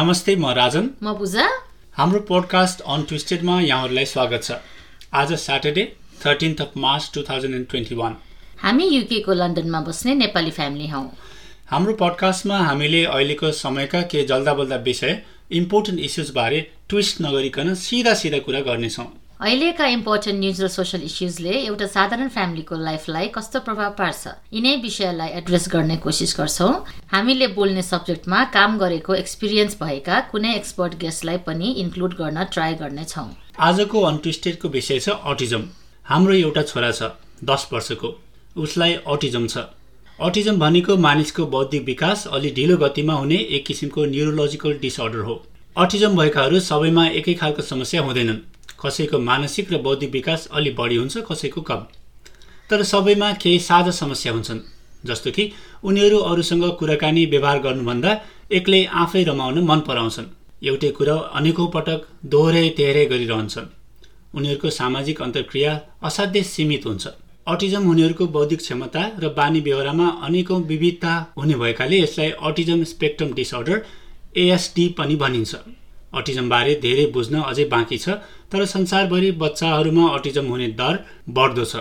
नमस्ते म राजन। म पूजा। हाम्रो पोडकास्ट अन ट्विस्टेडमा यहाँहरूलाई स्वागत छ। आज Saturday thirteenth of March two thousand and twenty one हामी युकेको लन्डनमा बस्ने नेपाली फ्यामिली हौ। हाम्रो पोडकास्टमा हामीले अहिलेको समयका केही जल्दा बल्दा विषय इम्पोर्टेन्ट इस्युजबारे ट्विस्ट नगरिकन सिधा सिधा कुरा गर्नेछौँ। अहिलेका इम्पोर्टेन्ट न्युज र सोसल इस्युजले एउटा साधारण फ्यामिलीको लाइफलाई कस्तो प्रभाव पार्छ? यिनै विषयलाई एड्रेस गर्ने कोसिस गर्छौँ। हामीले बोल्ने सब्जेक्टमा काम गरेको एक्सपिरियन्स भएका कुनै एक्सपर्ट गेस्टलाई पनि इन्क्लुड गर्न ट्राई गर्नेछौँ। आजको अनट्विस्टेडको विषय छ अटिजम हाम्रो एउटा छोरा छ दस वर्षको। उसलाई अटिजम छ। अटिजम भनेको मानिसको बौद्धिक विकास अलि ढिलो गतिमा हुने एक किसिमको न्युरोलोजिकल डिसअर्डर हो। अटिजम भएकाहरू सबैमा एकै खालको समस्या हुँदैनन्। कसैको मानसिक र बौद्धिक विकास अलि बढी हुन्छ कसैको कम। तर सबैमा केही साझा समस्या हुन्छन् जस्तो कि उनीहरू अरूसँग कुराकानी व्यवहार गर्नुभन्दा एक्लै आफै रमाउन मन पराउँछन्। एउटै कुरा अनेकौँ पटक दोहोऱ्याइ तेह्रै गरिरहन्छन्। उनीहरूको सामाजिक अन्तर्क्रिया असाध्यै सीमित हुन्छ। अटिजम उनीहरूको बौद्धिक क्षमता र बानी व्यवहारमा अनेकौँ विविधता हुने भएकाले यसलाई अटिजम स्पेक्ट्रम डिसअर्डर एएसडी पनि भनिन्छ। अटिजमबारे धेरै बुझ्न अझै बाँकी छ तर संसारभरि बच्चाहरूमा अटिजम हुने दर बढ्दो छ।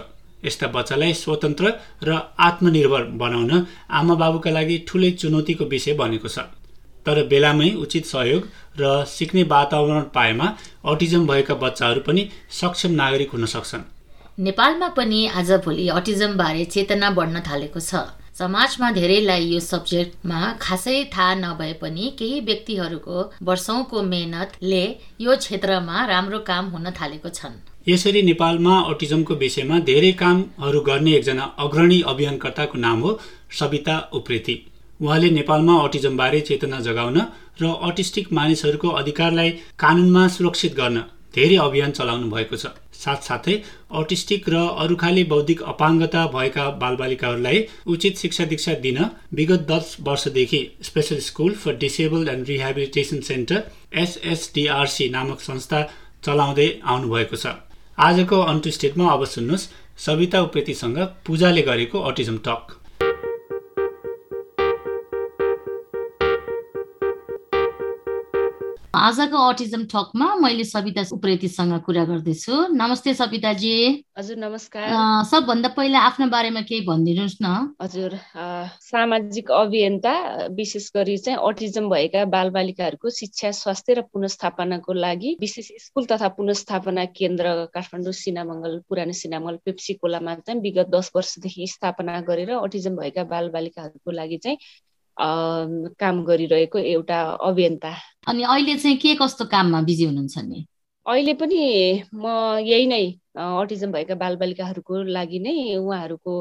यस्ता बच्चालाई स्वतन्त्र र आत्मनिर्भर बनाउन आमा बाबुका लागि ठुलै चुनौतीको विषय बनेको छ। तर बेलामै उचित सहयोग र सिक्ने वातावरण पाएमा अटिजम भएका बच्चाहरू पनि सक्षम नागरिक हुन सक्छन्। नेपालमा पनि आजभोलि अटिजमबारे चेतना बढ्न थालेको छ। समाजमा धेरैलाई यो सब्जेक्टमा खासै थाहा नभए पनि केही व्यक्तिहरूको वर्षौंको मेहनतले यो क्षेत्रमा राम्रो काम हुन थालेको छन्। यसरी नेपालमा अटिजमको विषयमा धेरै कामहरू गर्ने एकजना अग्रणी अभियानकर्ताको नाम हो सविता उप्रेती। उहाँले नेपालमा अटिजमबारे चेतना जगाउन र अटिस्टिक मानिसहरूको अधिकारलाई कानुनमा सुरक्षित गर्न धेरै अभियान चलाउनु भएको छ। साथसाथै अटिस्टिक र अरू खाले बौद्धिक अपाङ्गता भएका बालबालिकाहरूलाई उचित शिक्षा दीक्षा दिन विगत दस वर्षदेखि special school for disable and rehabilitation centre SSDRC नामक संस्था चलाउँदै आउनुभएको छ। आजको अन्टु अब सुन्नुहोस् सविता उप्रेतीसँग पूजाले गरेको अटिजम टक। आजको अटिजम टकमा मैले सविता उप्रेतीसँग कुरा गर्दैछु। नमस्ते सविताजी। हजुर नमस्कार। सबभन्दा पहिला आफ्नो बारेमा केही भनिदिनुहोस् न। हजुर सामाजिक अभियन्ता विशेष गरी चाहिँ अटिजम भएका बालबालिकाहरूको शिक्षा स्वास्थ्य र पुनस्थापनाको लागि विशेष स्कुल तथा पुनस्थापना केन्द्र काठमाडौँ सिनामङ्गल पुरानो सिनामङ्गल पेप्सी कोलामा चाहिँ विगत दस वर्षदेखि स्थापना गरेर अटिजम भएका बालबालिकाहरूको लागि चाहिँ काम गरिरहेको एउटा अभियन्ता। अनि अहिले चाहिँ के कस्तो काममा बिजी हुनुहुन्छ नि? अहिले पनि म यही नै अटिजम भएका बालबालिकाहरूको लागि नै उहाँहरूको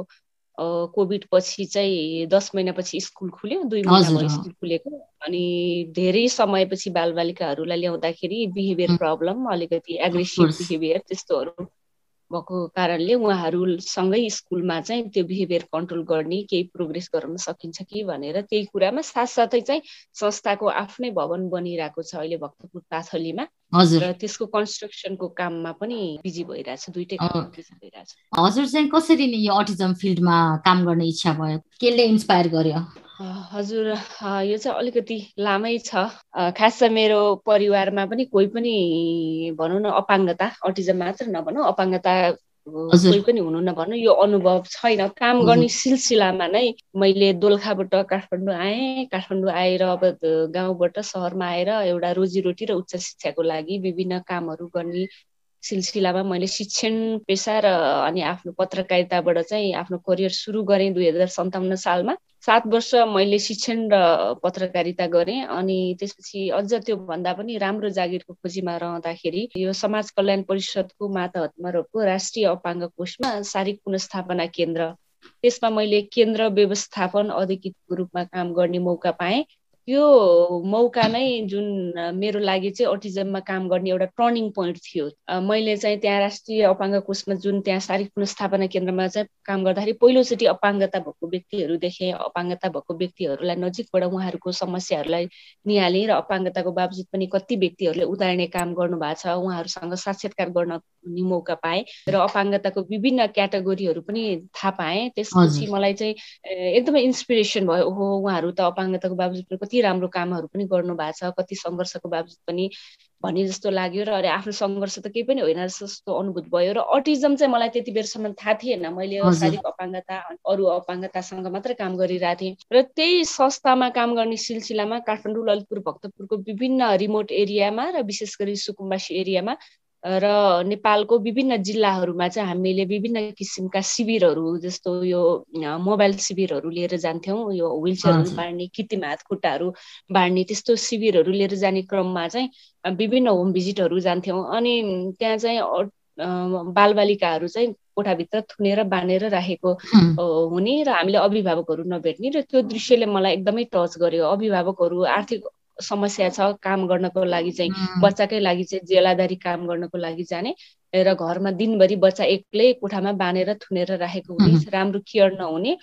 कोभिड पछि चाहिँ दस महिनापछि स्कुल खुल्यो दुई महिना स्कुल खुलेको। अनि धेरै समयपछि बालबालिकाहरूलाई ल्याउँदाखेरि बिहेभियर प्रब्लम अलिकति एग्रेसिभ बिहेभियर त्यस्तोहरू। भएको कारणले उहाँहरूसँगै स्कुलमा चाहिँ त्यो बिहेभियर कन्ट्रोल गर्ने केही प्रोग्रेस गराउन सकिन्छ कि भनेर त्यही कुरामा साथसाथै चाहिँ संस्थाको आफ्नै भवन बनिरहेको छ अहिले भक्तपुर पाथलीमा। र त्यसको कन्स्ट्रक्सनको काममा पनि बिजी भइरहेछ दुइटै भइरहेछ। हजुर चाहिँ कसरी नै यो अटिजम फिल्डमा काम गर्ने इच्छा भयो? केले इन्सपायर गर्यो? हजुर यो चाहिँ अलिकति लामै छ। खास चाहिँ मेरो परिवारमा पनि कोही पनि भनौँ न अपाङ्गता अटिजम मात्र नभनौँ अपाङ्गता कोही पनि हुनु नभनौँ यो अनुभव छैन। काम गर्ने सिलसिलामा नै मैले दोलखाबाट काठमाडौँ आएँ। काठमाडौँ आएर अब गाउँबाट सहरमा आएर एउटा रोजीरोटी र उच्च शिक्षाको लागि विभिन्न कामहरू गर्ने सिलसिलामा मैले शिक्षण पेसा र अनि आफ्नो पत्रकारिताबाट चाहिँ आफ्नो करियर सुरु गरेँ दुई हजार सन्ताउन्न सालमा। सात वर्ष मैले शिक्षण र पत्रकारिता गरेँ अनि त्यसपछि अझ त्यो भन्दा पनि राम्रो जागिरको खोजीमा रहँदाखेरि यो समाज कल्याण परिषदको माता हतमरको राष्ट्रिय अपाङ्ग कोषमा शारीरिक पुनस्थापना केन्द्र। त्यसमा मैले केन्द्र व्यवस्थापन अधिकृतको रूपमा काम गर्ने मौका पाएँ। त्यो मौका नै जुन मेरो लागि चाहिँ अटिजममा काम गर्ने एउटा टर्निङ पोइन्ट थियो। मैले चाहिँ त्यहाँ राष्ट्रिय अपाङ्ग कोषमा जुन त्यहाँ शारीरिक पुनस्थापना केन्द्रमा चाहिँ काम गर्दाखेरि पहिलोचोटि अपाङ्गता भएको व्यक्तिहरू देखेँ। अपाङ्गता भएको व्यक्तिहरूलाई नजिकबाट उहाँहरूको समस्याहरूलाई निहालेँ र अपाङ्गताको बावजुद पनि कति व्यक्तिहरूले उदाहरणे काम गर्नु भएको छ उहाँहरूसँग साक्षात्कार गर्न नि मौका पाएँ र अपाङ्गताको विभिन्न क्याटेगोरीहरू पनि थाहा पाएँ। त्यसपछि मलाई चाहिँ एकदमै इन्सपिरेसन भयो। ओहो उहाँहरू त अपाङ्गताको बावजुद कति राम्रो कामहरू पनि गर्नु भएको छ कति सङ्घर्षको बावजुद पनि भन्ने जस्तो लाग्यो र अरे आफ्नो सङ्घर्ष त केही पनि होइन जस्तो अनुभूत भयो र अटिजम चाहिँ मलाई त्यति बेरसम्म थाहा थिएन। मैले शारीरिक अपाङ्गता अरू अपाङ्गतासँग मात्रै काम गरिरहेको थिएँ र त्यही संस्थामा काम गर्ने सिलसिलामा काठमाडौँ ललितपुर भक्तपुरको विभिन्न रिमोट एरियामा र विशेष गरी सुकुम्बासी एरियामा र नेपालको विभिन्न जिल्लाहरूमा चाहिँ हामीले विभिन्न किसिमका शिविरहरू जस्तो यो मोबाइल शिविरहरू लिएर जान्थ्यौँ यो विलचेयरहरू बाँड्ने कृत्रिम हात खुट्टाहरू बाँड्ने त्यस्तो शिविरहरू लिएर जाने क्रममा चाहिँ विभिन्न होम भिजिटहरू जान्थ्यौँ। अनि त्यहाँ चाहिँ बालबालिकाहरू चाहिँ कोठाभित्र थुनेर बाँधेर राखेको हुने र हामीले अभिभावकहरू नभेट्ने र त्यो दृश्यले मलाई एकदमै टच गर्यो। अभिभावकहरू आर्थिक समस्या छ काम गर्नको लागि चाहिँ बच्चाकै लागि चाहिँ जेलादारी काम गर्नको लागि जाने र घरमा दिनभरि बच्चा एक्लै कोठामा बाँधेर थुनेर राखेको हुने राम्रो केयर नहुने।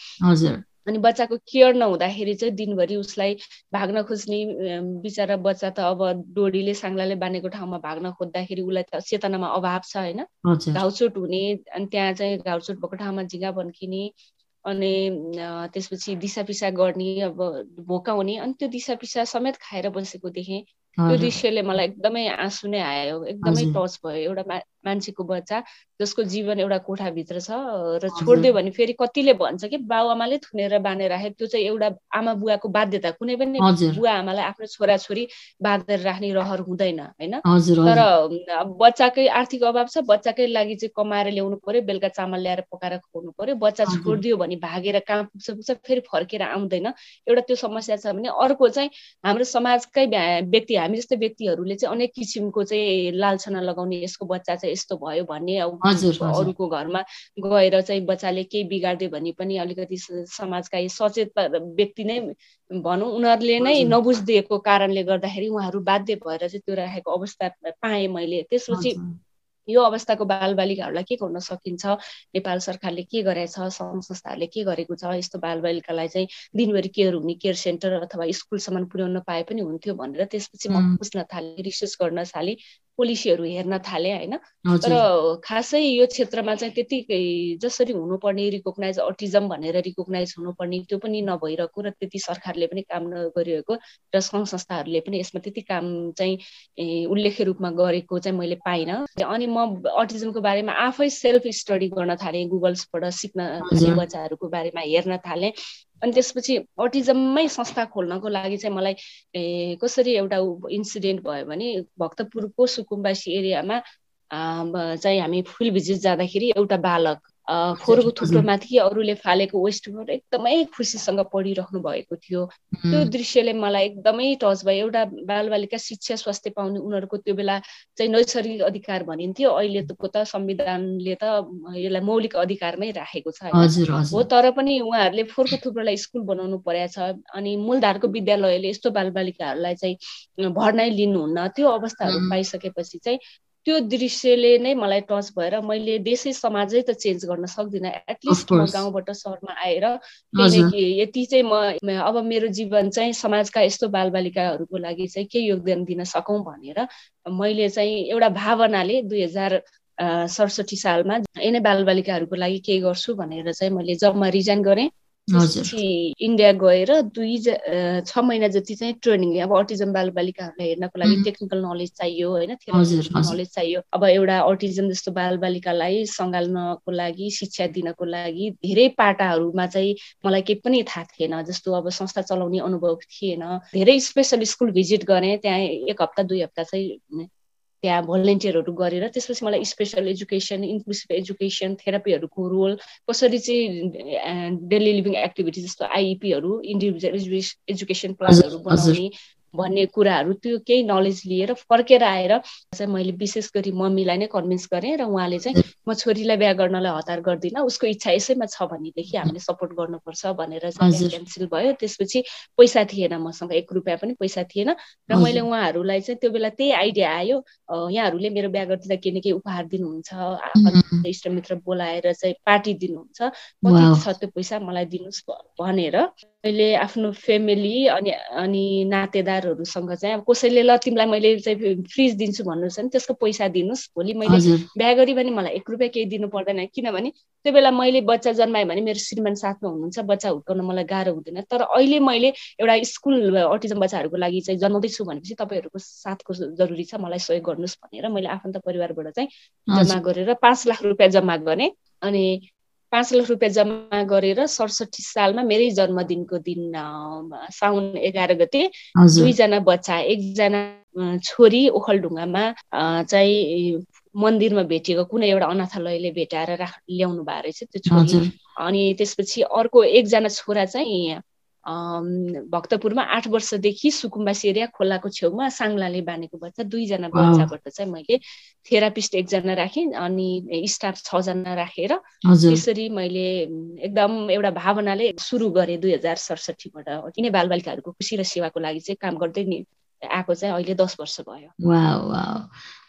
अनि बच्चाको केयर नहुँदाखेरि चाहिँ दिनभरि उसलाई भाग्न खोज्ने बिचरा बच्चा त अब डोरीले साङ्लाले बाँधेको ठाउँमा भाग्न खोज्दाखेरि उसलाई त चेतनामा अभाव छ होइन? घाउचोट हुने अनि त्यहाँ चाहिँ घाउचोट भएको ठाउँमा झिङ्गा भन्किने अनि त्यसपछि दिसा पिसा गर्ने अब भोकाउने अनि त्यो दिसा पिसा समेत खाएर बसेको देखेँ। त्यो दृश्यले मलाई एकदमै आँसु नै आयो एकदमै टच भयो एउटा मान्छेको बच्चा जसको जीवन एउटा कोठाभित्र छ र छोडिदियो भने फेरि कतिले भन्छ कि बाबुआमाले थुनेर बाँधेर राखे। त्यो चाहिँ एउटा आमा बुवाको बाध्यता। कुनै पनि बुवा आमालाई आफ्नो छोराछोरी बाँधेर राख्ने रहर हुँदैन होइन? तर बच्चाकै आर्थिक अभाव छ बच्चाकै लागि चाहिँ कमाएर ल्याउनु पर्यो बेलुका चामल ल्याएर पकाएर खुवाउनु पर्यो। बच्चा छोडिदियो भने भागेर कहाँ पुग्छ पुग्छ फेरि फर्केर आउँदैन। एउटा त्यो समस्या छ भने अर्को चाहिँ हाम्रो समाजकै व्यक्ति हामी जस्तै व्यक्तिहरूले चाहिँ अनेक किसिमको चाहिँ लालछना लगाउने यसको बच्चा चाहिँ यस्तो भयो भन्ने अरूको घरमा गएर चाहिँ बच्चाले केही बिगारिदियो भने पनि अलिकति समाजका सचेत व्यक्ति नै भनौँ उनीहरूले नै नबुझिदिएको कारणले गर्दाखेरि उहाँहरू बाध्य भएर चाहिँ त्यो राखेको अवस्था पाएँ मैले। त्यसपछि यो अवस्थाको बालबालिकाहरूलाई के गर्न सकिन्छ? नेपाल सरकारले के गरेछ? सङ्घ संस्थाहरूले के गरेको छ? यस्तो बालबालिकालाई चाहिँ दिनभरि केयर हुने केयर सेन्टर अथवा स्कुलसम्म पुर्याउन पाए पनि हुन्थ्यो भनेर त्यसपछि म बुझ्न थालेँ रिसर्च गर्न थालेँ। पोलिसीहरू हेर्न थाले होइन? तर खासै यो क्षेत्रमा चाहिँ त्यति जसरी हुनुपर्ने रिकगनाइज अटिजम भनेर रिकगनाइज हुनुपर्ने त्यो पनि नभइरहेको र त्यति सरकारले पनि काम नगरिरहेको र सङ्घ संस्थाहरूले पनि यसमा त्यति काम चाहिँ उल्लेख्य रूपमा गरेको चाहिँ मैले पाइनँ। अनि म अटिजमको बारेमा आफै सेल्फ स्टडी गर्न थालेँ गुगल्सबाट सिक्न बच्चाहरूको बारेमा हेर्न थालेँ। अनि त्यसपछि अटिजममै संस्था खोल्नको लागि चाहिँ मलाई ए कसरी एउटा इन्सिडेन्ट भयो भने भक्तपुरको सुकुम्बासी एरियामा चाहिँ हामी फुल भिजिट जाँदाखेरि एउटा बालक फोहोरको थुप्रो माथि अरूले फालेको वेस्टबाट एकदमै खुसीसँग पढिराख्नु भएको थियो। त्यो दृश्यले मलाई एकदमै टच भयो। एउटा बालबालिका शिक्षा स्वास्थ्य पाउने उनीहरूको त्यो बेला चाहिँ नैसर्गिक अधिकार भनिन्थ्यो। अहिलेको त संविधानले त यसलाई मौलिक अधिकारमै राखेको छ हो तर पनि उहाँहरूले फोहोरको थुप्रोलाई स्कुल बनाउनु परेको छ अनि मूलधारको विद्यालयले यस्तो बालबालिकाहरूलाई चाहिँ भर्नै लिनुहुन्न। त्यो अवस्थाहरू पाइसकेपछि चाहिँ त्यो दृश्यले नै मलाई टच भएर मैले देशै समाजै त चेन्ज गर्न सक्दिनँ. एटलिस्ट म गाउँबाट सहरमा आएर यति चाहिँ म अब मेरो जीवन चाहिँ समाजका यस्तो बालबालिकाहरूको लागि चाहिँ के योगदान दिन सकौँ भनेर मैले चाहिँ एउटा भावनाले दुई हजार सडसठी सालमा यिनै बालबालिकाहरूको लागि केही गर्छु भनेर चाहिँ मैले जबमा रिजाइन गरेँ। इन्डिया गएर दुई छ महिना जति चाहिँ ट्रेनिङ अब अटिजम बालबालिकाहरूलाई हेर्नको लागि टेक्निकल नलेज चाहियो होइन नलेज चाहियो। अब एउटा अटिजम जस्तो बालबालिकालाई सङ्घाल्नको लागि शिक्षा दिनको लागि धेरै पाटाहरूमा चाहिँ मलाई केही पनि थाहा थिएन जस्तो अब संस्था चलाउने अनुभव थिएन। धेरै स्पेसल स्कुल भिजिट गरेँ त्यहाँ एक हप्ता दुई हप्ता चाहिँ त्यहाँ भोलिन्टियरहरू गरेर त्यसपछि मलाई स्पेसल एजुकेसन इन्क्लुसिभ एजुकेसन थेरापीहरूको रोल कसरी चाहिँ डेली लिभिङ एक्टिभिटी जस्तो आइइपीहरू इन्डिभिजुअल एजुकेसन प्लानहरू बनाउने भन्ने कुराहरू त्यो केही नलेज लिएर फर्केर आएर चाहिँ मैले विशेष गरी मम्मीलाई नै कन्भिन्स गरेँ र उहाँले चाहिँ म छोरीलाई बिहा गर्नलाई हतार गर्दिनँ उसको इच्छा यसैमा छ भनेदेखि हामीले सपोर्ट गर्नुपर्छ भनेर चाहिँ क्यान्सल भयो। त्यसपछि पैसा थिएन मसँग एक रुपियाँ पनि पैसा थिएन र मैले उहाँहरूलाई चाहिँ त्यो बेला त्यही आइडिया आयो यहाँहरूले मेरो बिहा गरिदिँदा के न केही उपहार दिनुहुन्छ इष्टमित्र बोलाएर चाहिँ पार्टी दिनुहुन्छ कति छ त्यो पैसा मलाई दिनुहोस् भनेर मैले आफ्नो फ्यामिली अनि अनि नातेदारहरूसँग चाहिँ अब कसैले ल तिमीलाई मैले चाहिँ फ्रिज दिन्छु भन्नु छ भने त्यसको पैसा दिनुहोस्। भोलि मैले बिहा गरी पनि मलाई एक रुपियाँ केही दिनु पर्दैन। किनभने त्यो बेला मैले बच्चा जन्माएँ भने मेरो श्रीमान साथमा हुनुहुन्छ बच्चा हुर्काउन मलाई गाह्रो हुँदैन। तर अहिले मैले एउटा स्कुल अटिजम बच्चाहरूको लागि चाहिँ जन्माउँदैछु भनेपछि तपाईँहरूको साथको जरुरी छ मलाई सहयोग गर्नुहोस् भनेर मैले आफन्त परिवारबाट चाहिँ जम्मा गरेर पाँच लाख रुपियाँ जम्मा गरेँ। अनि पाँच लाख रुपियाँ जम्मा गरेर सडसठी सालमा मेरै जन्मदिनको दिन साउन एघार गते दुईजना बच्चा एकजना छोरी ओखलढुङ्गामा चाहिँ मन्दिरमा भेटिएको कुनै एउटा अनाथालयले भेटाएर राख ल्याउनु भएको रहेछ त्यो छोरी। अनि त्यसपछि अर्को एकजना छोरा चाहिँ भक्तपुरमा आठ वर्षदेखि सुकुम्बासी एरिया खोलाको छेउमा साङ्लाले बानेको बच्चा दुईजना बच्चाबाट चाहिँ मैले थेरापिस्ट एकजना राखेँ अनि स्टाफ छजना राखेर त्यसरी मैले एकदम एउटा भावनाले सुरु गरेँ दुई हजार सडसठीबाट। किन बालबालिकाहरूको खुसी र सेवाको लागि चाहिँ काम गर्दै नि आएको चाहिँ अहिले दस वर्ष भयो।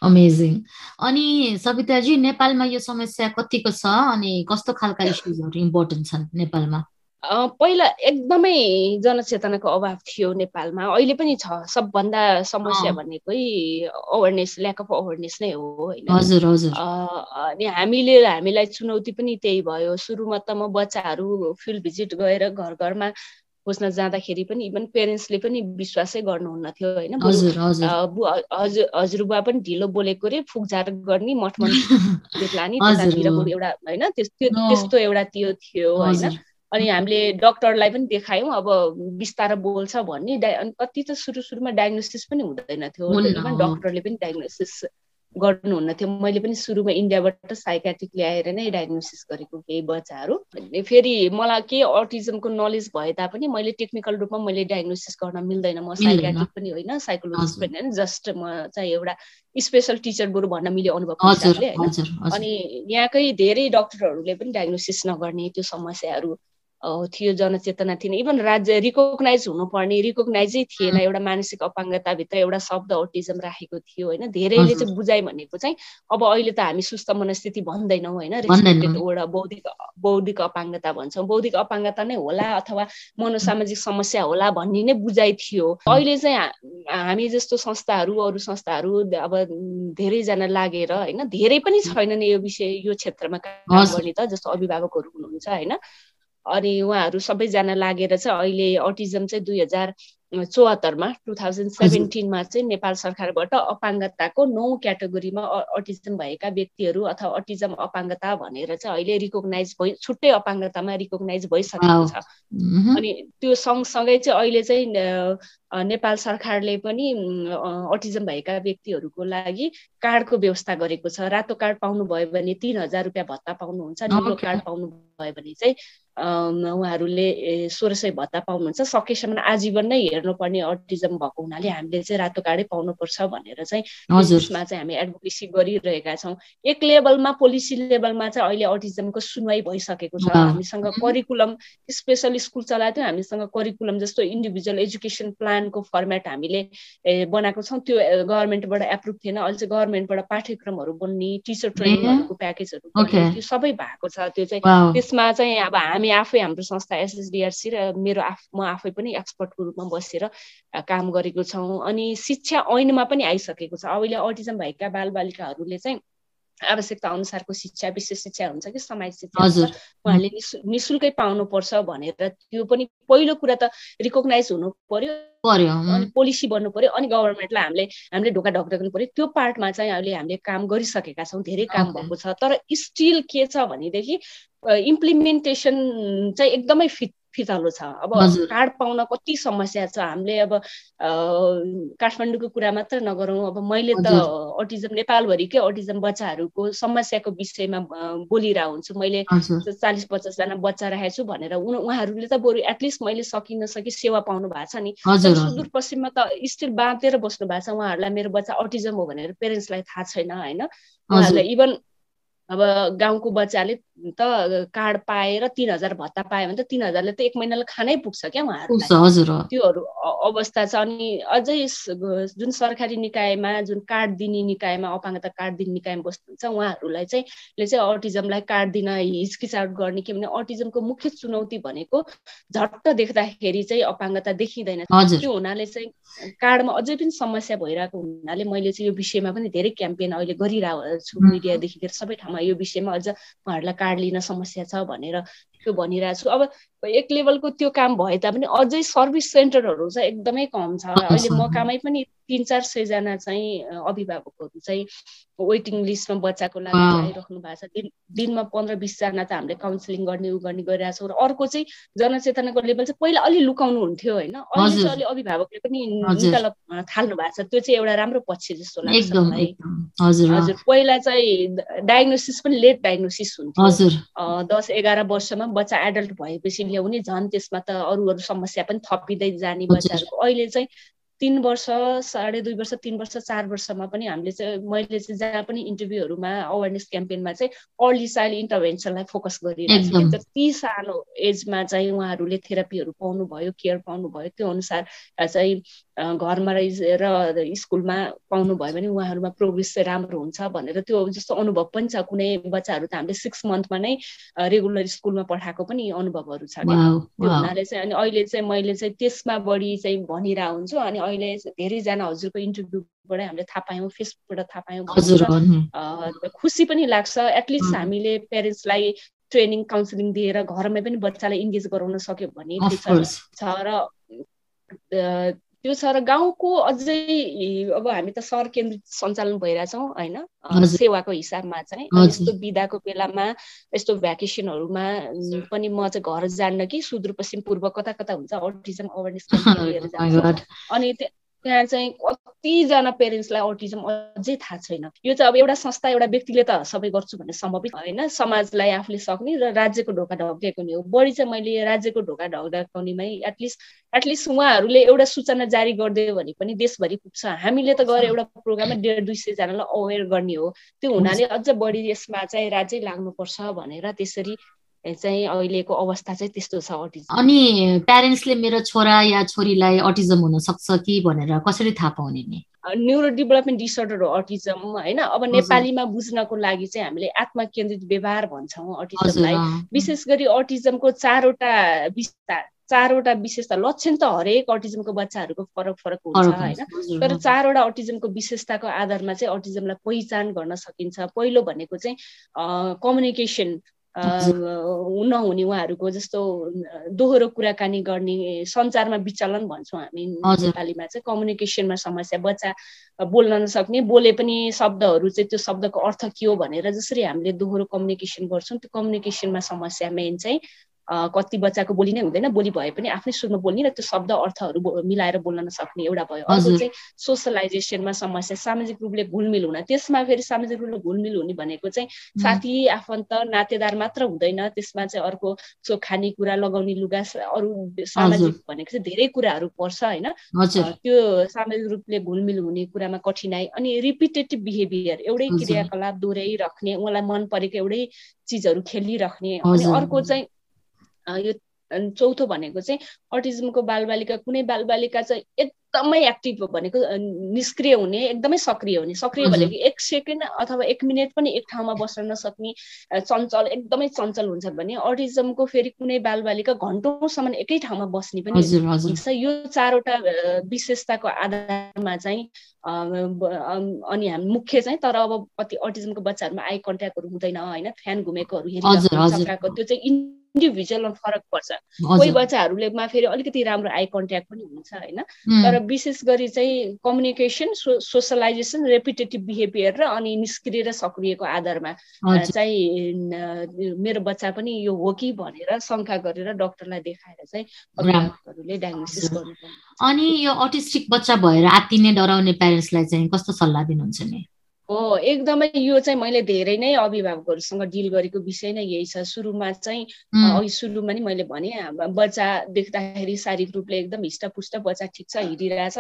अमेजिङ अनि सविताजी नेपालमा यो समस्या कतिको छ? अनि कस्तो खालका इस्युजहरू इम्पोर्टेन्ट छन् नेपालमा? पहिला एकदमै जनचेतनाको अभाव थियो नेपालमा। अहिले पनि छ सबभन्दा समस्या भनेकै अवेरनेस ल्याक अफ अवेरनेस नै हो होइन? अनि हामीले हामीलाई चुनौती पनि त्यही भयो। सुरुमा त म बच्चाहरू फिल्ड भिजिट गएर घर घरमा खोज्न जाँदाखेरि पनि इभन पेरेन्ट्सले पनि विश्वासै गर्नुहुन्न थियो होइन हजुर हजुरबुवा पनि ढिलो बोलेको रे फुकझार गर्ने लाने त्यतातिर एउटा होइन? त्यस्तो एउटा त्यो थियो होइन? अनि हामीले डक्टरलाई पनि देखायौँ अब बिस्तारो बोल्छ भन्ने अनि कति त सुरु सुरुमा डायग्नोसिस पनि हुँदैन थियो। डक्टरले पनि डायग्नोसिस गर्नुहुन्न थियो। मैले पनि सुरुमा इन्डियाबाट साइकाट्रिक ल्याएर नै डायग्नोसिस गरेको केही बच्चाहरू। फेरि मलाई केही अटिजमको नलेज भए तापनि मैले टेक्निकल रूपमा मैले डायग्नोसिस गर्न मिल्दैन। म साइकाट्रिक पनि होइन साइकोलोजिस्ट पनि होइन। जस्ट म चाहिँ एउटा स्पेसल टिचर बरु भन्न मिल्यो अनुभव होइन अनि यहाँकै धेरै डक्टरहरूले पनि डायग्नोसिस नगर्ने त्यो समस्याहरू थियो जनचेतना थिएन। इभन राज्य रिकगनाइज हुनुपर्ने रिकगनाइजै थिएन। एउटा मानसिक अपाङ्गताभित्र एउटा शब्द अटिजम राखेको थियो होइन? धेरैले चाहिँ बुझाइ भनेको चाहिँ अब अहिले त हामी सुस्थ मनस्थिति भन्दैनौँ होइन? रेस्पेक्टेड वर्ड बौद्धिक बौद्धिक अपाङ्गता भन्छौँ। बौद्धिक अपाङ्गता नै होला अथवा मनोसामाजिक समस्या होला भन्ने नै बुझाइ थियो। अहिले चाहिँ हामी जस्तो संस्थाहरू अरू संस्थाहरू अब धेरैजना लागेर होइन? धेरै पनि छैनन् यो विषय यो क्षेत्रमा काम गर्ने त जस्तो अभिभावकहरू हुनुहुन्छ होइन? अनि उहाँहरू सबैजना लागेर चाहिँ अहिले अटिजम चाहिँ दुई हजार चौहत्तरमा टु थाउजन्ड सेभेन्टिनमा चाहिँ नेपाल सरकारबाट अपाङ्गताको नौ क्याटेगोरीमा अटिजम भएका व्यक्तिहरू अथवा अटिजम अपाङ्गता भनेर चाहिँ अहिले रिकगनाइज भइ छुट्टै अपाङ्गतामा रिकगनाइज भइसकेको छ। अनि त्यो सँगसँगै चाहिँ अहिले चाहिँ नेपाल सरकारले पनि अटिजम भएका व्यक्तिहरूको लागि कार्डको व्यवस्था गरेको छ। रातो कार्ड पाउनुभयो भने तिन हजार रुपियाँ भत्ता पाउनुहुन्छ निलो कार्ड पाउनु भयो भने चाहिँ उहाँहरूले सोह्र सय भत्ता पाउनुहुन्छ। सकेसम्म आजीवन नै हेर्नुपर्ने अटिजम भएको हुनाले हामीले चाहिँ रातो कार्डै पाउनुपर्छ भनेर चाहिँ यसमा चाहिँ हामी एडभोकेसी गरिरहेका छौँ। एक लेभलमा पोलिसी लेभलमा चाहिँ अहिले अटिजमको सुनवाई भइसकेको छ। हामीसँग करिकुलम स्पेसल स्कुल चलाएको थियो हामीसँग करिकुलम जस्तो इन्डिभिजुअल एजुकेसन प्लानको फर्मेट हामीले बनाएको छौँ। त्यो गभर्मेन्टबाट एप्रुभ थिएन। अहिले चाहिँ गभर्मेन्टबाट पाठ्यक्रमहरू बन्ने टिचर ट्रेनिङहरूको प्याकेजहरू त्यो सबै भएको छ। त्यो चाहिँ त्यसमा चाहिँ अब हामी आफै हाम्रो संस्था एसएसडिआरसी र मेरो आफ म आफै पनि एक्सपर्टको रूपमा बसेर काम गरेको छौँ। अनि शिक्षा ऐनमा पनि आइसकेको छ। अहिले अटिजम भएका बालबालिकाहरूले चाहिँ आवश्यकता अनुसारको शिक्षा विशेष शिक्षा हुन्छ कि समाज शिक्षा उहाँले निशुल्कै पाउनुपर्छ भनेर त्यो पनि पहिलो कुरा त रिकगनाइज हुनु पर्यो। अनि पोलिसी बन्नु पर्यो अनि गभर्मेन्टलाई हामीले हामीले ढोका ढक्नु पर्यो। त्यो पार्टमा चाहिँ अहिले हामीले काम गरिसकेका छौँ धेरै काम भएको छ। तर स्टिल के छ भनेदेखि इम्प्लिमेन्टेसन चाहिँ एकदमै फिट फितलो छ। अब कार्ड पाउन कति समस्या छ हामीले अब काठमाडौँको कुरा मात्र नगरौँ। अब मैले त अटिजम नेपालभरिकै अटिजम बच्चाहरूको समस्याको विषयमा बोलिरहेको हुन्छु। मैले चालिस पचासजना बच्चा राखेको छु भनेर उहाँहरूले त बरु एटलिस्ट मैले सकि नसकि सेवा पाउनु भएको छ नि। सुदूरपश्चिममा त स्टिल बाँधेर बस्नु भएको छ। उहाँहरूलाई मेरो बच्चा अटिजम हो भनेर पेरेन्ट्सलाई थाहा छैन होइन। उहाँहरूलाई इभन अब गाउँको बच्चाले त कार्ड पाएर तिन हजार भत्ता पायो भने त तिन हजारले त एक महिनालाई खानै पुग्छ क्या उहाँहरू त्योहरू अवस्था छ। अनि अझै जुन सरकारी निकायमा जुन कार्ड दिने निकायमा अपाङ्गता कार्ड दिने निकायमा बस्नुहुन्छ उहाँहरूलाई चाहिँ ले चाहिँ अटिजमलाई कार्ड दिन हिचकिचाट गर्ने के भने अटिजमको मुख्य चुनौती भनेको झट्ट देख्दाखेरि चाहिँ अपाङ्गता देखिँदैन। त्यो हुनाले चाहिँ कार्डमा अझै पनि समस्या भइरहेको हुनाले मैले चाहिँ यो विषयमा पनि धेरै क्याम्पेन अहिले गरिरहेको छु मिडियादेखि लिएर सबै ठाउँमा यो विषयमा अझ उहाँहरूलाई कार्ड लिन समस्या छ भनेर त्यो भनिरहेको छु। अब एक लेभलको त्यो काम भए तापनि अझै सर्भिस सेन्टरहरू चाहिँ एकदमै कम छ। अहिले म कामै पनि तिन चार सयजना चाहिँ अभिभावकहरू चाहिँ वेटिङ लिस्टमा बच्चाको लागि आइराख्नु भएको छ। दिन दिनमा पन्ध्र बिसजना त हामीले काउन्सिलिङ गर्ने उ गर्ने गरिरहेको छौँ र अर्को चाहिँ जनचेतनाको लेभल चाहिँ पहिला अलि लुकाउनु हुन्थ्यो होइन। अहिले चाहिँ अलि अभिभावकले पनि निकाल्न थाल्नु भएको छ। त्यो चाहिँ एउटा राम्रो पक्ष जस्तो लाग्छ मलाई। हजुर। पहिला चाहिँ डायग्नोसिस पनि लेट डायग्नोसिस हुन्थ्यो। दस एघार वर्षमा बच्चा एडल्ट भएपछि ल्याउने झन् त्यसमा त अरू अरू समस्या पनि थपिँदै जाने बच्चाहरूको। अहिले चाहिँ तिन वर्ष साढे दुई वर्ष तिन वर्ष चार वर्षमा पनि हामीले चाहिँ मैले चाहिँ जहाँ पनि इन्टरभ्यूहरूमा अवेरनेस क्याम्पेनमा चाहिँ अर्ली चाइल्ड इन्टरभेन्सनलाई फोकस गरिरहेको छ। जति सानो एजमा चाहिँ उहाँहरूले थेरापीहरू पाउनुभयो केयर पाउनुभयो। त्यो अनुसार चाहिँ घरमा र स्कुलमा पाउनुभयो भने उहाँहरूमा प्रोग्रेस चाहिँ राम्रो हुन्छ भनेर त्यो जस्तो अनुभव पनि छ। कुनै बच्चाहरू त हामीले सिक्स मन्थमा नै रेगुलर स्कुलमा पठाएको पनि अनुभवहरू छ त्यो हुनाले चाहिँ अनि अहिले चाहिँ मैले चाहिँ त्यसमा बढी चाहिँ भनिरहेको हुन्छु अनि अहिले धेरैजना हजुरको इन्टरभ्यूबाट हामीले थाहा पायौँ फेसबुकबाट थाहा पायौँ खुसी पनि लाग्छ। एटलिस्ट हामीले पेरेन्ट्सलाई ट्रेनिङ काउन्सिलिङ दिएर घरमै पनि बच्चालाई इन्गेज गराउन सक्यो भने छ र त्यो छ र गाउँको अझै अब हामी त सहर केन्द्रित सञ्चालन भइरहेछौँ होइन? सेवाको हिसाबमा चाहिँ यस्तो बिदाको बेलामा यस्तो भ्याकेसनहरूमा पनि म चाहिँ घर जान्न कि सुदूरपश्चिम पूर्व कता कता हुन्छ? अटिजम अवेरनेस लिएर जान्छ। अनि त्यहाँ चाहिँ कतिजना पेरेन्ट्सलाई अटिजम अझै थाहा छैन। यो चाहिँ अब एउटा संस्था एउटा व्यक्तिले त सबै गर्छु भन्ने सम्भवित होइन। समाजलाई आफूले सक्ने र राज्यको ढोका ढक्किएको नि हो। बढी चाहिँ मैले राज्यको ढोका ढक्काउनेमै एटलिस्ट एटलिस्ट उहाँहरूले एउटा सूचना जारी गरिदियो भने पनि देशभरि पुग्छ। हामीले त गएर एउटा प्रोग्राममा डेढ दुई सयजनालाई अवेर गर्ने हो। त्यो हुनाले अझ बढी यसमा चाहिँ राज्य लाग्नुपर्छ भनेर त्यसरी चाहिँ अहिलेको अवस्था चाहिँ त्यस्तो छ अटिजम अनि प्यारेन्ट्सले मेरो छोरा या छोरीलाई अटिजम हुन सक्छ कि भनेर कसरी थाहा पाउने नि? न्युरो डेभलपमेन्ट डिसअर्डर हो अटिजम होइन? अब नेपालीमा बुझ्नको लागि चाहिँ हामीले आत्मा केन्द्रित व्यवहार भन्छौँ अटिजमलाई विशेष गरी अटिजमको चारवटा विस्तार चारवटा विशेषता लक्षण त हरेक अटिजमको बच्चाहरूको फरक फरक हुन्छ होइन? तर चारवटा अटिजमको विशेषताको आधारमा चाहिँ अटिजमलाई पहिचान गर्न सकिन्छ। पहिलो भनेको चाहिँ कम्युनिकेसन नहुने उहाँहरूको जस्तो दोहोरो कुराकानी गर्ने सञ्चारमा विचलन भन्छौँ हामी नेपालीमा चाहिँ। कम्युनिकेसनमा समस्या बच्चा बोल्न नसक्ने बोले पनि शब्दहरू चाहिँ त्यो शब्दको अर्थ के हो भनेर जसरी हामीले दोहोरो कम्युनिकेसन गर्छौँ त्यो कम्युनिकेसनमा समस्या मेन चाहिँ कति बच्चाको बोली नै हुँदैन बोली भए पनि आफ्नै सुरमा बोल्ने र त्यो शब्द अर्थहरू मिलाएर बोल्न नसक्ने एउटा भयो। अर्को चाहिँ सोसलाइजेसनमा समस्या सामाजिक रूपले घुलमिल हुन। त्यसमा फेरि सामाजिक रूपले घुलमिल हुने भनेको चाहिँ साथी आफन्त नातेदार मात्र हुँदैन। त्यसमा चाहिँ अर्को सो खानेकुरा लगाउने लुगा अरू सामाजिक भनेको चाहिँ धेरै कुराहरू पर्छ होइन? त्यो सामाजिक रूपले घुलमिल हुने कुरामा कठिनाइ अनि रिपिटेटिभ बिहेभियर एउटै क्रियाकलाप दोहोऱ्याइराख्ने उहाँलाई मन परेको एउटै चिजहरू खेलिराख्ने अनि अर्को चाहिँ यो चौथो भनेको चाहिँ अटिजमको बालबालिका कुनै बालबालिका चाहिँ एकदमै एक्टिभ भनेको निष्क्रिय हुने एकदमै सक्रिय हुने। सक्रिय भनेको एक सेकेन्ड अथवा एक मिनट पनि एक ठाउँमा बस्न नसक्ने चञ्चल एकदमै चञ्चल हुन्छ भने अटिजमको फेरि कुनै बालबालिका घन्टौँसम्म एकै ठाउँमा बस्ने पनि हुन्छ। यो चारवटा विशेषताको आधारमा चाहिँ अनि हामी मुख्य चाहिँ तर अब कति अटिजमको बच्चाहरूमा आई कन्ट्याक्टहरू हुँदैन होइन? फ्यान घुमेकोहरू हेरिरहेको त्यो चाहिँ इन्डिभिजुअलमा फरक पर्छ। कोही बच्चाहरूलेमा फेरि अलिकति राम्रो आई कन्ट्याक्ट पनि हुन्छ होइन? तर विशेष गरी चाहिँ कम्युनिकेसन सोसलाइजेसन रेपिटेटिभ बिहेभियर र अनि निष्क्रिय र सक्रियको आधारमा चाहिँ मेरो बच्चा पनि यो हो कि भनेर शङ्का गरेर डक्टरलाई देखाएर चाहिँ अभिभावकहरूले डायग्नोसिस गर्नु अनि यो अटिस्टिक बच्चा भएर आत्तिने डराउने प्यारेन्ट्सलाई चाहिँ कस्तो सल्लाह दिनुहुन्छ नि? हो एकदमै यो चाहिँ मैले धेरै नै अभिभावकहरूसँग डिल गरेको विषय नै यही छ। सुरुमा चाहिँ अघि सुरुमा नि मैले भने बच्चा देख्दाखेरि शारीरिक रूपले एकदम हिष्टपुष्ट बच्चा ठिक छ हिँडिरहेछ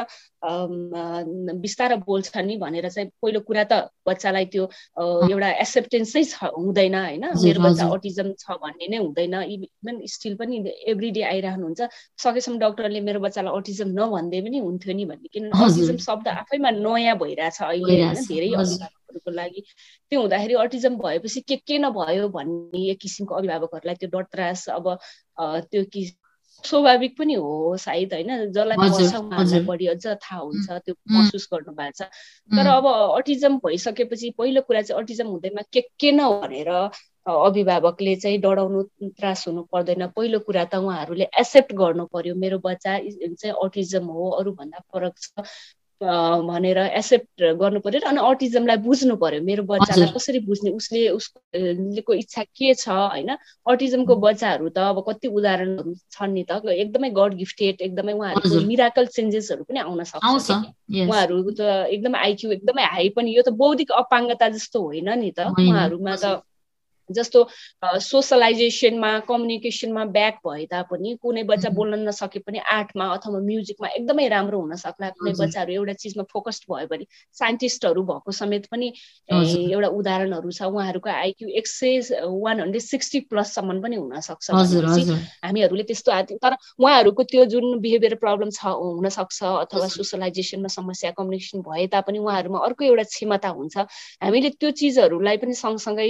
बिस्तारो बोल्छ नि भनेर चाहिँ पहिलो कुरा त बच्चालाई त्यो एउटा एक्सेप्टेन्सै छ हुँदैन होइन? मेरो बच्चा अटिजम छ भन्ने नै हुँदैन। इभन स्टिल पनि एभ्री डे आइरहनुहुन्छ। सकेसम्म डक्टरले मेरो बच्चालाई अटिजम नभन्दै पनि हुन्थ्यो नि भन्ने। किनभने अटिजम शब्द आफैमा नयाँ भइरहेछ अहिले होइन? धेरै अभिभावकहरूको लागि। त्यो हुँदाखेरि अटिजम भएपछि के के नभयो भन्ने एक किसिमको अभिभावकहरूलाई त्यो डर त्रास अब त्यो कि स्वाभाविक पनि हो सायद होइन। जसलाई बढी अझ थाहा हुन्छ त्यो महसुस गर्नु भएको छ। तर अब अटिजम भइसकेपछि पहिलो कुरा चाहिँ अटिजम हुँदैमा के के न भनेर अभिभावकले चाहिँ डराउनु त्रास हुनु पर्दैन। पहिलो कुरा त उहाँहरूले एक्सेप्ट गर्नु पर्यो मेरो बच्चा चाहिँ अटिजम हो अरूभन्दा फरक छ। भनेर एक्सेप्ट गर्नु पर्यो अनि अटिजमलाई बुझ्नु पर्यो। मेरो बच्चालाई कसरी बुझ्ने उसले उसको इच्छा के छ होइन? अटिजमको बच्चाहरू त अब कति उदाहरणहरू छन् नि त। एकदमै गड गिफ्टेड एकदमै उहाँहरूको मिराकल चेन्जेसहरू पनि आउन सक्छ उहाँहरू त एकदमै आइक्यू एकदमै हाई पनि। यो त बौद्धिक अपाङ्गता जस्तो होइन नि त। उहाँहरूमा त जस्तो सोसलाइजेसनमा कम्युनिकेसनमा ब्याक भए तापनि कुनै बच्चा बोल्न नसके पनि आर्टमा अथवा म्युजिकमा एकदमै राम्रो हुन सक्ला। कुनै बच्चाहरू एउटा चिजमा फोकस्ड भयो भने साइन्टिस्टहरू भएको समेत पनि एउटा उदाहरणहरू छ। उहाँहरूको आइक्यू एक सय वान हन्ड्रेड सिक्सटी प्लससम्म पनि हुनसक्छ हामीहरूले त्यस्तो तर उहाँहरूको त्यो जुन बिहेभियर प्रब्लम छ हुनसक्छ अथवा सोसलाइजेसनमा समस्या कम्युनिकेसन भए तापनि उहाँहरूमा अर्को एउटा क्षमता हुन्छ। हामीले त्यो चिजहरूलाई पनि सँगसँगै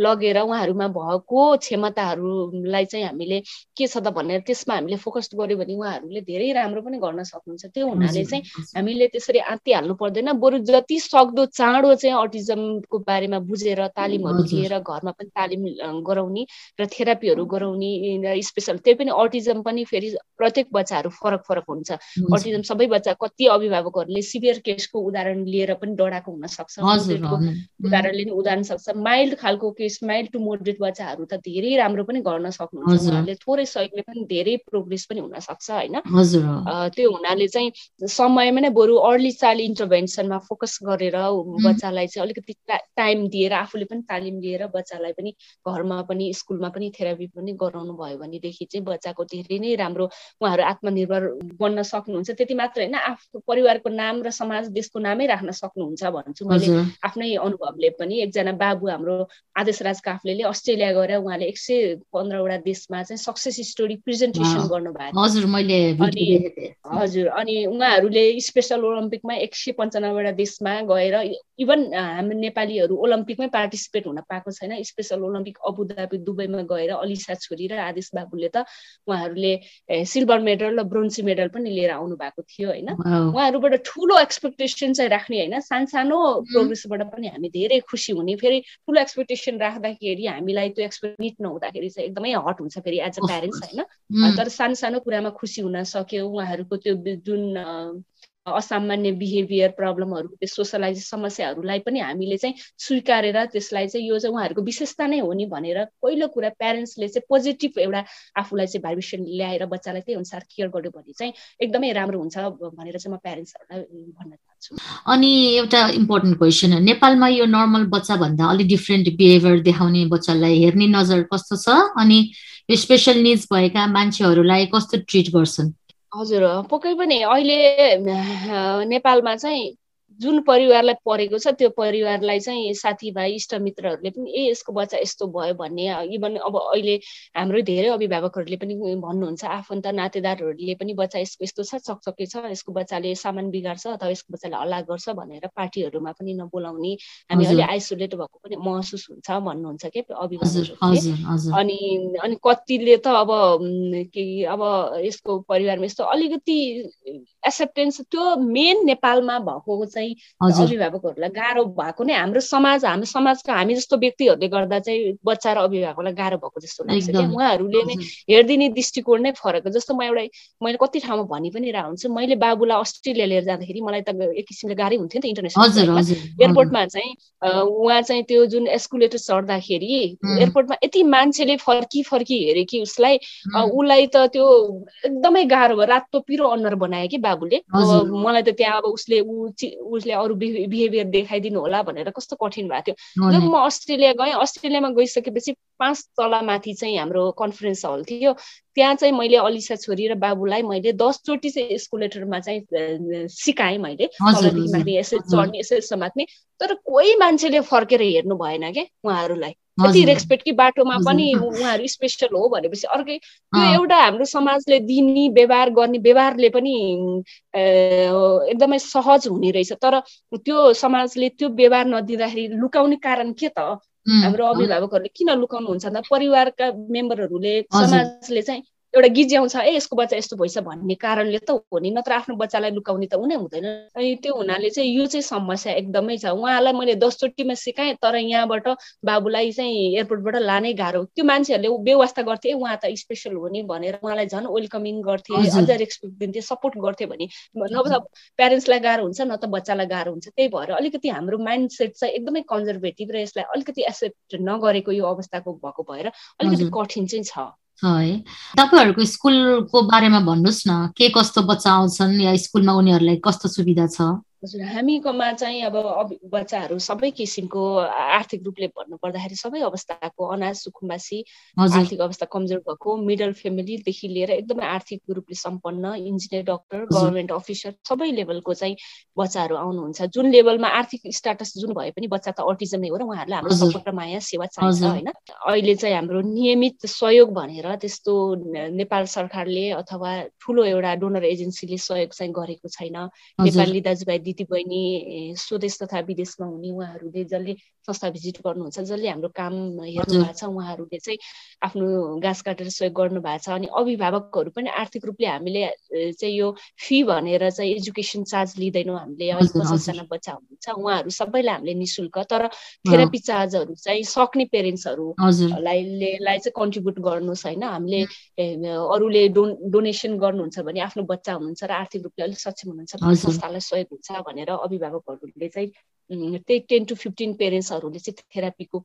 लगेर हेरेर उहाँहरूमा भएको क्षमताहरूलाई चाहिँ हामीले के छ त भनेर त्यसमा हामीले फोकस गऱ्यो भने उहाँहरूले धेरै राम्रो पनि गर्न सक्नुहुन्छ। त्यो हुनाले चाहिँ हामीले त्यसरी आत्तिहाल्नु पर्दैन। बरु जति सक्दो चाँडो चाहिँ अटिजमको बारेमा बुझेर तालिमहरू लिएर घरमा पनि तालिम गराउने र थेरापीहरू गराउने स्पेसल त्यही पनि अटिजम पनि फेरि प्रत्येक बच्चाहरू फरक फरक हुन्छ। अटिजम सबै बच्चा कति अभिभावकहरूले सिभियर केसको उदाहरण लिएर पनि डराएको हुनसक्छ। उदाहरणले पनि उदाहरण सक्छ। माइल्ड खालको case mild mild to moderate बच्चाहरू त धेरै राम्रो पनि गर्न सक्नुहुन्छ। उहाँहरूले थोरै सहयोगले पनि धेरै प्रोग्रेस पनि हुन सक्छ होइन त्यो हुनाले चाहिँ समयमा नै बरु अर्ली चाइल्ड इन्टरभेन्सनमा फोकस गरेर बच्चालाई चाहिँ अलिकति टाइम दिएर आफूले पनि तालिम लिएर बच्चालाई पनि घरमा पनि स्कुलमा पनि थेरापी पनि गराउनु भयो भनेदेखि चाहिँ बच्चाको धेरै नै राम्रो उहाँहरू आत्मनिर्भर बन्न सक्नुहुन्छ। त्यति मात्र होइन आफ्नो परिवारको नाम र समाज देशको नामै राख्न सक्नुहुन्छ भन्छु मैले आफ्नै अनुभवले पनि। एकजना बाबु हाम्रो आदेश राजका काफ्लेले अस्ट्रेलिया गएर उहाँले एक सय पन्ध्रवटा देशमा चाहिँ सक्सेस स्टोरी प्रेजेन्टेसन गर्नुभएको हजुर मैले अनि हजुर अनि उहाँहरूले स्पेसल ओलम्पिकमा एक सय पन्चानब्बेवटा देशमा गएर इभन हाम्रो नेपालीहरू ओलम्पिकमै पार्टिसिपेट हुन पाएको छैन। स्पेसल ओलम्पिक अबुधाबी दुबईमा गएर अलिसा छोरी र आदेश बाबुले त उहाँहरूले सिल्भर मेडल र ब्रोन्जी मेडल पनि लिएर आउनु भएको थियो होइन? उहाँहरूबाट ठुलो एक्सपेक्टेसन चाहिँ राख्ने होइन? सानसानो प्रोग्रेसबाट पनि हामी धेरै खुसी हुने। फेरि ठुलो एक्सपेक्टेसन राख्दाखेरि गर्दाखेरि हामीलाई त्यो एक्सपेक्ट मिट नहुँदाखेरि चाहिँ एकदमै हट हुन्छ फेरि एज अ प्यारेन्ट्स होइन? तर सानो सानो कुरामा खुसी हुन सक्यो उहाँहरूको त्यो जुन असामान्य बिहेभियर प्रब्लमहरू त्यो सोसलाइज समस्याहरूलाई पनि हामीले चाहिँ स्वीकारेर त्यसलाई चाहिँ यो चाहिँ उहाँहरूको विशेषता नै हो नि भनेर पहिलो कुरा प्यारेन्ट्सले चाहिँ पोजिटिभ एउटा आफूलाई चाहिँ भाइब्रेसन ल्याएर बच्चालाई त्यही अनुसार केयर गर्यो भने चाहिँ एकदमै राम्रो हुन्छ भनेर चाहिँ म प्यारेन्ट्सहरूलाई भन्न चाहन्छु। अनि एउटा इम्पोर्टेन्ट क्वेसन नेपालमा यो नर्मल बच्चा भन्दा अलिक डिफ्रेन्ट बिहेभियर देखाउने बच्चालाई हेर्ने नजर कस्तो छ? अनि स्पेसल निड्स भएका मान्छेहरूलाई कस्तो ट्रिट गर्छन्? हजुर पक्कै पनि अहिले नेपालमा चाहिँ जुन परिवारलाई परेको छ त्यो परिवारलाई चाहिँ साथीभाइ इष्टमित्रहरूले पनि ए यसको बच्चा यस्तो भयो भन्ने इभन अब अहिले हाम्रो धेरै अभिभावकहरूले पनि भन्नुहुन्छ आफन्त नातेदारहरूले पनि बच्चा यसको यस्तो छ चकचके छ यसको बच्चाले सामान बिगार्छ अथवा यसको बच्चाले हल्ला गर्छ भनेर पार्टीहरूमा पनि नबोलाउने हामी अहिले आइसोलेट भएको पनि महसुस हुन्छ भन्नुहुन्छ के अभिभावकहरूले। अनि अनि कतिले त अब के अब यसको परिवारमा यस्तो अलिकति एक्सेप्टेन्स त्यो मेन नेपालमा भएको चाहिँ चाहिँ अभिभावकहरूलाई गाह्रो भएको नै हाम्रो समाज हाम्रो समाजका हामी जस्तो व्यक्तिहरूले गर्दा चाहिँ बच्चा र अभिभावकलाई गाह्रो भएको जस्तो लाग्छ क्या। उहाँहरूले नै हेरिदिने दृष्टिकोण नै फरक जस्तो म एउटा मैले कति ठाउँमा भनि पनि रहेको हुन्छु मैले बाबुलाई अस्ट्रेलिया लिएर जाँदाखेरि मलाई त एक किसिमले गाह्रै हुन्थ्यो नि त इन्टरनेसनल एयरपोर्टमा चाहिँ उहाँ चाहिँ त्यो जुन एस्कुलेटर चढ्दाखेरि एयरपोर्टमा यति मान्छेले फर्की फर्की हेरे कि उसलाई उसलाई त त्यो एकदमै गाह्रो भयो। रातो पिरो अनुहार बनायो कि बाबुले। मलाई त त्यहाँ अब उसले ऊ उसले अरू बिहेभियर देखाइदिनु होला भनेर कस्तो कठिन भएको थियो। जब म अस्ट्रेलिया गएँ अस्ट्रेलियामा गइसकेपछि पाँच तलामाथि चाहिँ हाम्रो कन्फरेन्स हल थियो। त्यहाँ चाहिँ मैले अलिसा छोरी र बाबुलाई मैले दसचोटि चाहिँ एस्कुलेटरमा चाहिँ सिकाएँ मैले माथि यसरी चढ्ने यसरी समात्ने तर कोही मान्छेले फर्केर हेर्नु भएन क्या उहाँहरूलाई। यति रेस्पेक्ट कि बाटोमा पनि उहाँहरू स्पेसल हो भनेपछि अर्कै त्यो एउटा हाम्रो समाजले दिने व्यवहार गर्ने व्यवहारले पनि एकदमै सहज हुने रहेछ। तर त्यो समाजले त्यो व्यवहार नदिँदाखेरि लुकाउने कारण के त? हाम्रो अभिभावकहरूले किन लुकाउनुहुन्छ भन्दा परिवारका मेम्बरहरूले समाजले चाहिँ एउटा गिज्याउँछ ए यसको बच्चा यस्तो भइस भन्ने कारणले त हो नि। नत्र आफ्नो बच्चालाई लुकाउने त उनी हुँदैन। अनि त्यो हुनाले चाहिँ यो चाहिँ समस्या एकदमै छ। उहाँलाई मैले दसचोटिमा सिकाएँ तर यहाँबाट बाबुलाई चाहिँ एयरपोर्टबाट लानै गाह्रो। त्यो मान्छेहरूले व्यवस्था गर्थे उहाँ त स्पेसल हो नि भनेर उहाँलाई झन् वेलकमिङ गर्थे अझ रेस्पेक्ट दिन्थे सपोर्ट गर्थे भने। न त प्यारेन्ट्सलाई गाह्रो हुन्छ न त बच्चालाई गाह्रो हुन्छ। त्यही भएर अलिकति हाम्रो माइन्ड सेट चाहिँ एकदमै कन्जर्भेटिभ र यसलाई अलिकति एक्सेप्ट नगरेको यो अवस्थाको भएको भएर अलिकति कठिन चाहिँ छ। है। तपाईँहरूको स्कुलको बारेमा भन्नुहोस् न के कस्तो बच्चा आउँछन् या स्कुलमा उनीहरूलाई कस्तो सुविधा छ? हजुर हामीकोमा चाहिँ अब बच्चाहरू सबै किसिमको आर्थिक रूपले भन्नु पर्दाखेरि सबै अवस्थाको अनाज सुकुम्बासी आर्थिक अवस्था कमजोर भएको मिडल फ्यामिलीदेखि लिएर एकदमै आर्थिक रूपले सम्पन्न इन्जिनियर डक्टर गभर्मेन्ट अफिसर सबै लेभलको चाहिँ बच्चाहरू आउनुहुन्छ। जुन लेभलमा आर्थिक स्टाटस जुन भए पनि बच्चा त अटिजम हो र उहाँहरूलाई हाम्रो सपोर्ट र माया सेवा चाहिन्छ होइन? अहिले चाहिँ हाम्रो नियमित सहयोग भनेर त्यस्तो नेपाल सरकारले अथवा ठुलो एउटा डोनर एजेन्सीले सहयोग चाहिँ गरेको छैन। नेपाली दाजुभाइ दिदीबहिनी स्वदेश तथा विदेशमा हुने उहाँहरूले जसले संस्था भिजिट गर्नुहुन्छ जसले हाम्रो काम हेर्नु भएको छ उहाँहरूले चाहिँ आफ्नो घाँस काटेर सहयोग गर्नु भएको छ अनि अभिभावकहरू पनि आर्थिक रूपले हामीले चाहिँ यो फी भनेर चाहिँ एजुकेसन चार्ज लिँदैनौँ हामीले। पचासजना बच्चा हुनुहुन्छ उहाँहरू सबैलाई हामीले नि शुल्क तर थेरापी चार्जहरू चाहिँ सक्ने पेरेन्ट्सहरूलाई चाहिँ कन्ट्रिब्युट गर्नुहोस् होइन? हामीले अरूले डो डोनेसन गर्नुहुन्छ भने आफ्नो बच्चा हुनुहुन्छ र आर्थिक रूपले अलिक सक्षम हुनुहुन्छ संस्थालाई सहयोग हुन्छ भनेर अभिभावकहरूले चाहिँ त्यही टेन टु फिफ्टिन पेरेन्ट्सहरूले चाहिँ थेरापीको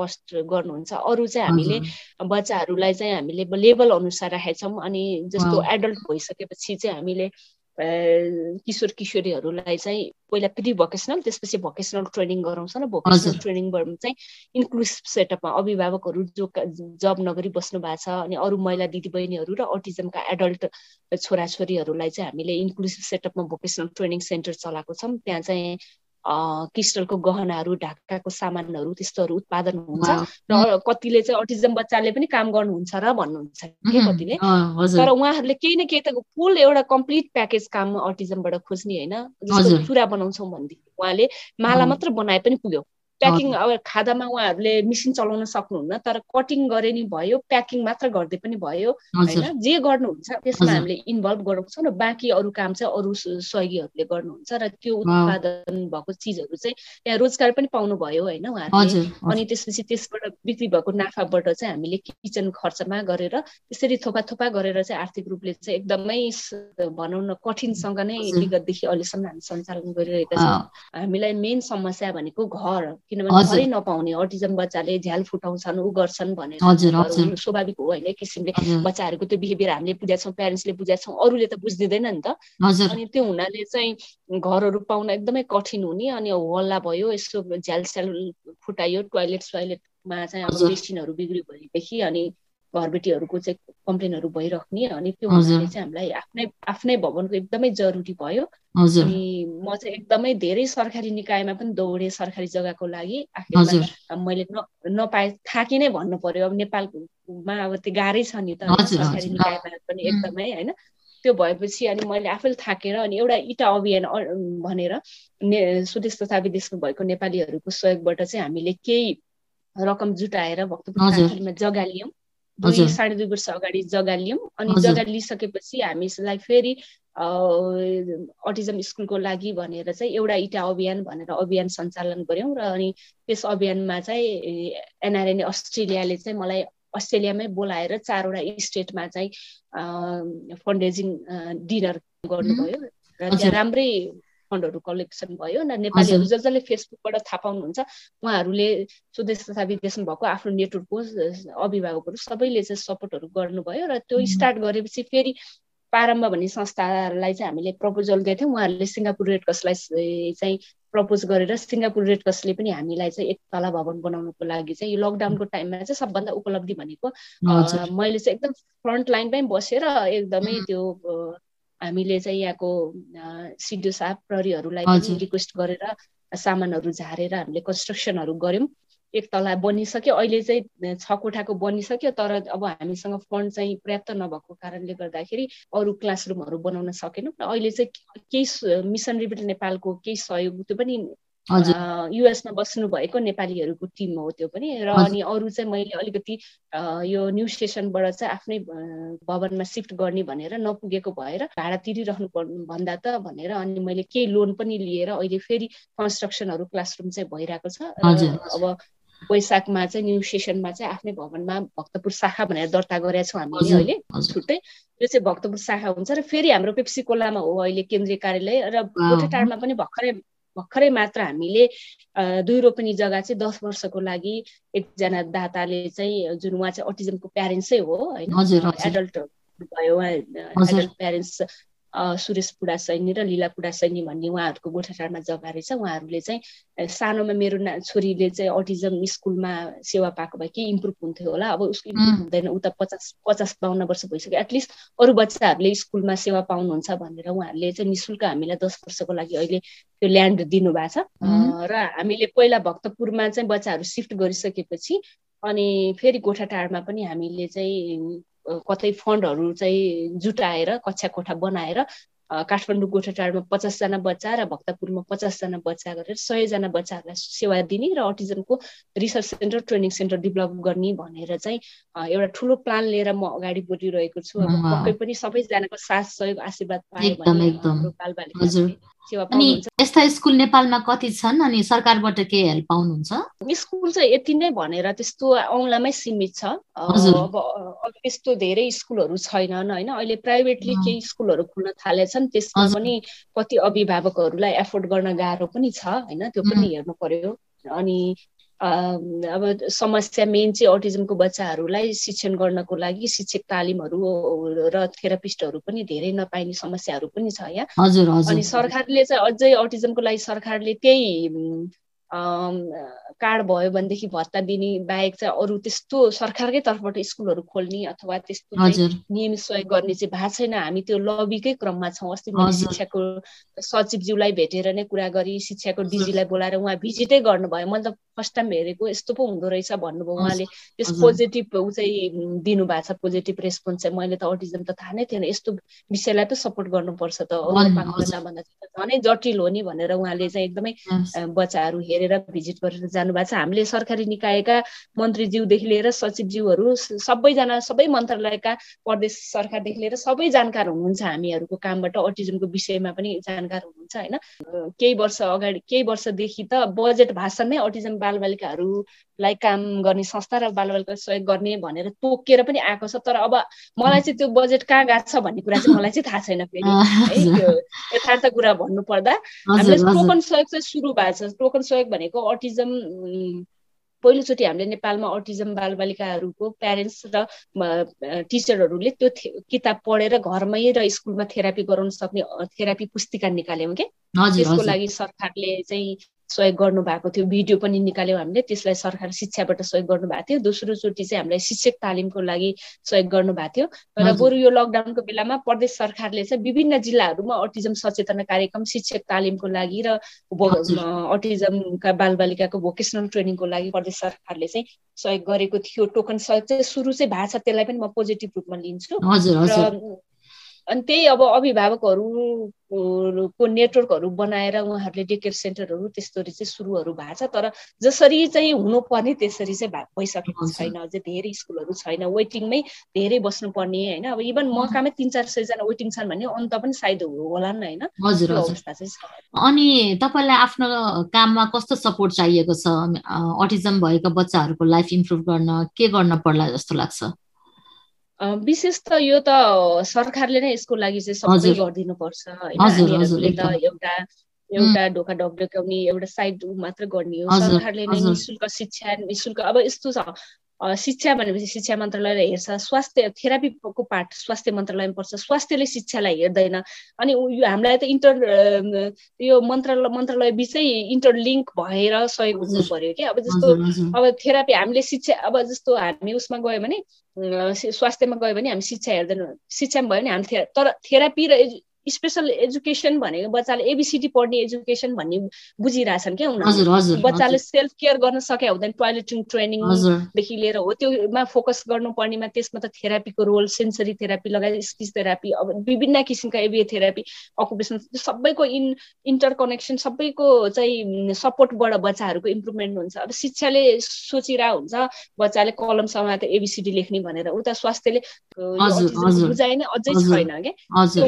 कस्ट गर्नुहुन्छ। अरू चाहिँ हामीले बच्चाहरूलाई चाहिँ हामीले लेभल अनुसार राखेका छौँ अनि जस्तो एडल्ट भइसकेपछि चाहिँ हामीले किशोर किशोरीहरूलाई चाहिँ पहिला प्रि भोकेसनल त्यसपछि भोकेसनल ट्रेनिङ गराउँछ र भोकेसनल ट्रेनिङबाट चाहिँ इन्क्लुसिभ सेटअपमा अभिभावकहरू जो जब नगरी बस्नु भएको छ अनि अरू महिला दिदीबहिनीहरू र अटिजमका एडल्ट छोराछोरीहरूलाई चाहिँ हामीले इन्क्लुसिभ सेटअपमा भोकेसनल ट्रेनिङ सेन्टर चलाएको छौँ। त्यहाँ चाहिँ क्रिस्टलको गहनाहरू ढाकाको सामानहरू त्यस्तोहरू उत्पादन हुन्छ र कतिले चाहिँ अटिजम बच्चाले पनि काम गर्नुहुन्छ र भन्नुहुन्छ के कतिले? तर उहाँहरूले केही न केही त फुल एउटा कम्प्लिट प्याकेज काम अटिजमबाट खोज्ने होइन जस्तो चुरा बनाउँछौँ भनेदेखि उहाँले माला मात्र बनाए पनि पुग्यो। प्याकिङ अब खादामा उहाँहरूले मिसिन चलाउन सक्नुहुन्न तर कटिङ गरे नि भयो प्याकिङ मात्र गर्दै पनि भयो होइन? जे गर्नुहुन्छ त्यसमा हामीले इन्भल्भ गराउँछौँ र बाँकी अरू काम चाहिँ अरू सहयोगीहरूले गर्नुहुन्छ र त्यो उत्पादन भएको चिजहरू चाहिँ त्यहाँ रोजगार पनि पाउनु भयो होइन उहाँहरूले? अनि त्यसपछि त्यसबाट बिक्री भएको नाफाबाट चाहिँ हामीले किचन खर्चमा गरेर त्यसरी थोपा थोपा गरेर चाहिँ आर्थिक रूपले चाहिँ एकदमै भनौँ न कठिनसँग नै विगतदेखि अहिलेसम्म हामी सञ्चालन गरिरहेका छौँ। हामीलाई मेन समस्या भनेको घर किनभने घरै नपाउने अटिजम बच्चाले झ्याल फुटाउँछन् ऊ गर्छन् भनेर। स्वाभाविक हो होइन किसिमले बच्चाहरूको त्यो बिहेभियर हामीले बुझाएको छौँ प्यारेन्ट्सले बुझाएको छौँ अरूले त बुझिदिँदैन नि त। अनि त्यो हुनाले चाहिँ घरहरू पाउन एकदमै कठिन हुने अनि हल्ला भयो यसो झ्याल स्याल फुटायो टोइलेट सोइलेटमा चाहिँ अब बेसिनहरू बिग्रियो भनेदेखि अनि घरबेटीहरूको चाहिँ कम्प्लेनहरू भइराख्ने अनि त्यो हुनाले चाहिँ हामीलाई आफ्नै आफ्नै भवनको एकदमै जरुरी भयो। अनि म चाहिँ एकदमै धेरै सरकारी निकायमा पनि दौडेँ सरकारी जग्गाको लागि। आखिरमा मैले न नपाए थाकी नै भन्नु पर्यो। अब नेपालमा अब त्यो गाह्रै छ नि त सरकारी निकायमा पनि एकदमै होइन? त्यो भएपछि अनि मैले आफैले थाकेर अनि एउटा इटा अभियान भनेर ने स्वदेश तथा विदेशमा भएको नेपालीहरूको सहयोगबाट चाहिँ हामीले केही रकम जुटाएर भक्तपुरमा जग्गा लियौँ। दुई साढे दुई वर्ष अगाडि जग्गा लियौँ अनि जग्गा लिइसकेपछि हामीलाई फेरि अटिजम स्कुलको लागि भनेर चाहिँ एउटा इटा अभियान भनेर अभियान सञ्चालन गऱ्यौँ र अनि त्यस अभियानमा चाहिँ एनआरएनए अस्ट्रेलियाले चाहिँ मलाई अस्ट्रेलियामै बोलाएर चारवटा स्टेटमा चाहिँ फन्ड डिनर गर्नुभयो। र त्यहाँ राम्रै फन्डहरू कलेक्सन भयो न नेपालीहरू जस जसले फेसबुकबाट थाहा पाउनुहुन्छ उहाँहरूले स्वदेश तथा विदेशमा भएको आफ्नो नेटवर्कको अभिभावकहरू सबैले चाहिँ सपोर्टहरू गर्नुभयो र त्यो स्टार्ट गरेपछि फेरि प्रारम्भ भन्ने संस्थालाई चाहिँ हामीले प्रपोजल दिएको थियौँ। उहाँहरूले सिङ्गापुर रेड क्रसलाई चाहिँ प्रपोज गरेर सिङ्गापुर रेड क्रसले पनि हामीलाई चाहिँ एक तला भवन बनाउनुको लागि चाहिँ यो लकडाउनको टाइममा चाहिँ सबभन्दा उपलब्धि भनेको मैले चाहिँ एकदम फ्रन्ट लाइनमै बसेर एकदमै त्यो हामीले चाहिँ यहाँको सिडिओ साहब प्रहरीहरूलाई रिक्वेस्ट गरेर सामानहरू झारेर हामीले कन्स्ट्रक्सनहरू गऱ्यौँ। एक तला बनिसक्यो। अहिले चाहिँ छ कोठाको बनिसक्यो। तर अब हामीसँग फन्ड चाहिँ पर्याप्त नभएको कारणले गर्दाखेरि अरू क्लासरुमहरू बनाउन सकेनौँ। र अहिले चाहिँ केही मिसन रिबिट नेपालको केही सहयोग त्यो पनि युएसमा बस्नु भएको नेपालीहरूको टिम हो त्यो पनि र अनि अरू चाहिँ मैले अलिकति यो न्यु स्टेसनबाट चाहिँ आफ्नै भवनमा सिफ्ट गर्ने भनेर नपुगेको भएर भाडा तिरिराख्नु पर्नु भन्दा त भनेर अनि मैले केही लोन पनि लिएर अहिले फेरि कन्स्ट्रक्सनहरू क्लासरुम चाहिँ भइरहेको छ अब वैशाखमा चाहिँ न्यु सेसनमा चाहिँ आफ्नै भवनमा भक्तपुर शाखा भनेर दर्ता गरेका छौँ हामीले अहिले छुट्टै। यो चाहिँ भक्तपुर शाखा हुन्छ र फेरि हाम्रो पेप्सी कोलामा हो अहिले केन्द्रीय कार्यालय र गोठेटारमा पनि भर्खरै भर्खरै मात्र हामीले दुई रोपनी जग्गा चाहिँ दस वर्षको लागि एकजना दाताले चाहिँ जुन उहाँ चाहिँ अटिजमको प्यारेन्ट्सै हो होइन? एडल्ट भयो एडल्ट प्यारेन्ट्स सुरेश पुडा सैनी र लीला पुडा सैनी भन्ने उहाँहरूको गोठाटारमा जग्गा रहेछ। उहाँहरूले चाहिँ सानोमा मेरो ना छोरीले चाहिँ अटिजम स्कुलमा सेवा पाएको भए केही इम्प्रुभ हुन्थ्यो होला। अब उसको इम्प्रुभ हुँदैन। उता पचास पचास बाहन्न वर्ष भइसक्यो। एटलिस्ट अरू बच्चाहरूले स्कुलमा सेवा पाउनुहुन्छ भनेर उहाँहरूले चाहिँ नि शुल्क हामीलाई दस वर्षको लागि अहिले त्यो ल्यान्ड दिनुभएको छ। र हामीले पहिला भक्तपुरमा चाहिँ बच्चाहरू सिफ्ट गरिसकेपछि अनि फेरि गोठाटारमा पनि हामीले चाहिँ कतै फन्डहरू चाहिँ जुटाएर कक्षा कोठा बनाएर काठमाडौँ गोठाटारमा पचासजना बच्चा र भक्तपुरमा पचासजना बच्चा गरेर सयजना बच्चाहरूलाई सेवा दिने र अटिजमको research centre training centre develop गर्ने भनेर चाहिँ एउटा ठुलो प्लान लिएर म अगाडि बढिरहेको छु। अब पक्कै पनि सबैजनाको साथ सहयोग आशीर्वाद पाएँ भने अनि यस्ता स्कुल नेपालमा कति छन् अनि सरकारबाट के हेल्प पाउनुहुन्छ? स्कुल चाहिँ यति नै भनेर त्यस्तो औँलामै सीमित छ। अब त्यस्तो धेरै स्कुलहरू छैनन् होइन? अहिले प्राइभेटली केही स्कुलहरू खुल्न थालेछन्। त्यसमा पनि कति अभिभावकहरूलाई एफोर्ड गर्न गाह्रो पनि छ होइन? त्यो पनि हेर्नु पर्यो। अनि अब समस्या मेन चाहिँ अटिजमको बच्चाहरूलाई शिक्षण गर्नको लागि शिक्षक तालिमहरू र थेरापिस्टहरू पनि धेरै नपाइने समस्याहरू पनि छ यहाँ अनि सरकारले चाहिँ अझै अटिजमको लागि सरकारले त्यही कार्ड भयो भनेदेखि भत्ता दिने बाहेक चाहिँ अरू त्यस्तो सरकारकै तर्फबाट स्कुलहरू खोल्ने अथवा त्यस्तो नियमित सहयोग गर्ने चाहिँ भएको छैन। हामी त्यो लबीकै क्रममा छौँ। अस्ति मैले शिक्षाको सचिवज्यूलाई भेटेर नै कुरा गरी शिक्षाको डिजीलाई बोलाएर उहाँ भिजिटै गर्नुभयो। मैले त फर्स्ट टाइम हेरेको यस्तो पो हुँदो रहेछ भन्नुभयो उहाँले। त्यस पोजिटिभ ऊ चाहिँ दिनुभएको छ पोजिटिभ रेस्पोन्स चाहिँ। मैले त अटिजम त थाहा नै थिएन। यस्तो विषयलाई त सपोर्ट गर्नुपर्छ त। भन्दा झनै जटिल हो नि भनेर उहाँले चाहिँ एकदमै बच्चाहरू हेरेर भिजिट गरेर जानुभएको छ। हामीले सरकारी निकायका मन्त्रीज्यूदेखि लिएर सचिवज्यूहरू सबैजना सबै मन्त्रालयका प्रदेश सरकारदेखि लिएर सबै जानकार हुनुहुन्छ हामीहरूको कामबाट अटिजमको विषयमा पनि जानकार हुनुहुन्छ होइन? केही वर्ष अगाडि केही वर्षदेखि त बजेट भाषणमै अटिजम बालबालिकाहरूलाई काम गर्ने संस्था र बालबालिका सहयोग गर्ने भनेर तोकेर पनि आएको छ। तर अब मलाई चाहिँ त्यो बजेट कहाँ गएको छ भन्ने कुरा चाहिँ मलाई चाहिँ थाहा छैन फेरि है? त्यो यथार्थ कुरा भन्नु पर्दा हामीले टोकन सहयोग चाहिँ सुरु भएको छ। टोकन सहयोग भनेको अटिजम पहिलोचोटि हामीले नेपालमा अटिजम बालबालिकाहरूको प्यारेन्ट्स र टिचरहरूले त्यो किताब पढेर घरमै र स्कुलमा थेरापी गराउन सक्ने थेरापी पुस्तिका निकाल्यौँ क्या त्यसको लागि सरकारले चाहिँ सहयोग गर्नुभएको थियो। भिडियो पनि निकाल्यौँ हामीले। त्यसलाई सरकार शिक्षाबाट सहयोग गर्नुभएको थियो। दोस्रो चोटि चाहिँ हामीलाई शिक्षक तालिमको लागि सहयोग गर्नुभएको थियो। र बरु यो लकडाउनको बेलामा प्रदेश सरकारले चाहिँ विभिन्न जिल्लाहरूमा अटिजम सचेतना कार्यक्रम शिक्षक तालिमको लागि र अटिजमका बालबालिकाको भोकेसनल ट्रेनिङको लागि प्रदेश सरकारले चाहिँ सहयोग गरेको थियो। टोकन सहयोग चाहिँ सुरु चाहिँ भएको छ। त्यसलाई पनि म पोजिटिभ रूपमा लिन्छु। र अनि त्यही अब अभिभावकहरूको नेटवर्कहरू बनाएर उहाँहरूले डे केयर सेन्टरहरू त्यस्तोहरू चाहिँ सुरुहरू भएको छ तर जसरी चाहिँ हुनुपर्ने त्यसरी चाहिँ भइसकेको छैन। अझै धेरै स्कुलहरू छैन। वेटिङमै धेरै बस्नुपर्ने होइन। अब इभन मकामै तिन चार सयजना वेटिङ छन् भने अन्त पनि सायद होला नि होइन। अवस्था चाहिँ अनि तपाईँलाई आफ्नो काममा कस्तो सपोर्ट चाहिएको छ? अटिजम भएका बच्चाहरूको लाइफ इम्प्रुभ गर्न के गर्न पर्ला जस्तो लाग्छ? विशेष त यो त सरकारले नै यसको लागि चाहिँ सबै गरिदिनु पर्छ होइन। त एउटा एउटा ढोका ढोकाउने एउटा साइड मात्र गर्ने हो। सरकारले नै निशुल्क शिक्षा निशुल्क अब यस्तो छ। शिक्षा भनेपछि शिक्षा मन्त्रालयले हेर्छ स्वास्थ्य थेरापीको पार्ट स्वास्थ्य मन्त्रालयमा पर्छ। स्वास्थ्यले शिक्षालाई हेर्दैन। अनि यो हामीलाई त इन्टर यो मन्त्रालय मन्त्रालय बिचै इन्टरलिङ्क भएर सहयोग हुनु पर्यो कि अब जस्तो अब थेरापी हामीले शिक्षा अब जस्तो हामी उसमा गयो भने स्वास्थ्यमा गयो भने हामी शिक्षा हेर्दैनौँ। शिक्षामा भयो भने हामी तर थेरापी र स्पेसल एजुकेसन भनेको बच्चाले एबिसिडी पढ्ने एजुकेसन भन्ने बुझिरहेछन् क्या उनीहरू बच्चाले सेल्फ केयर गर्न सके हुँदैन टोइलेटिङ ट्रेनिङदेखि लिएर हो। त्योमा फोकस गर्नुपर्नेमा त्यसमा त थेरापीको रोल सेन्सरी थेरापी लगायत स्पिच थेरापी अब विभिन्न किसिमका एबिए थेरापी अकुपेसन सबैको इन इन्टर कनेक्सन सबैको चाहिँ सपोर्टबाट बच्चाहरूको इम्प्रुभमेन्ट हुन्छ। अब शिक्षाले सोचिरहेको हुन्छ बच्चाले कलम त एबिसिडी लेख्ने भनेर। उता स्वास्थ्यले बुझाइ नै अझै छैन क्या।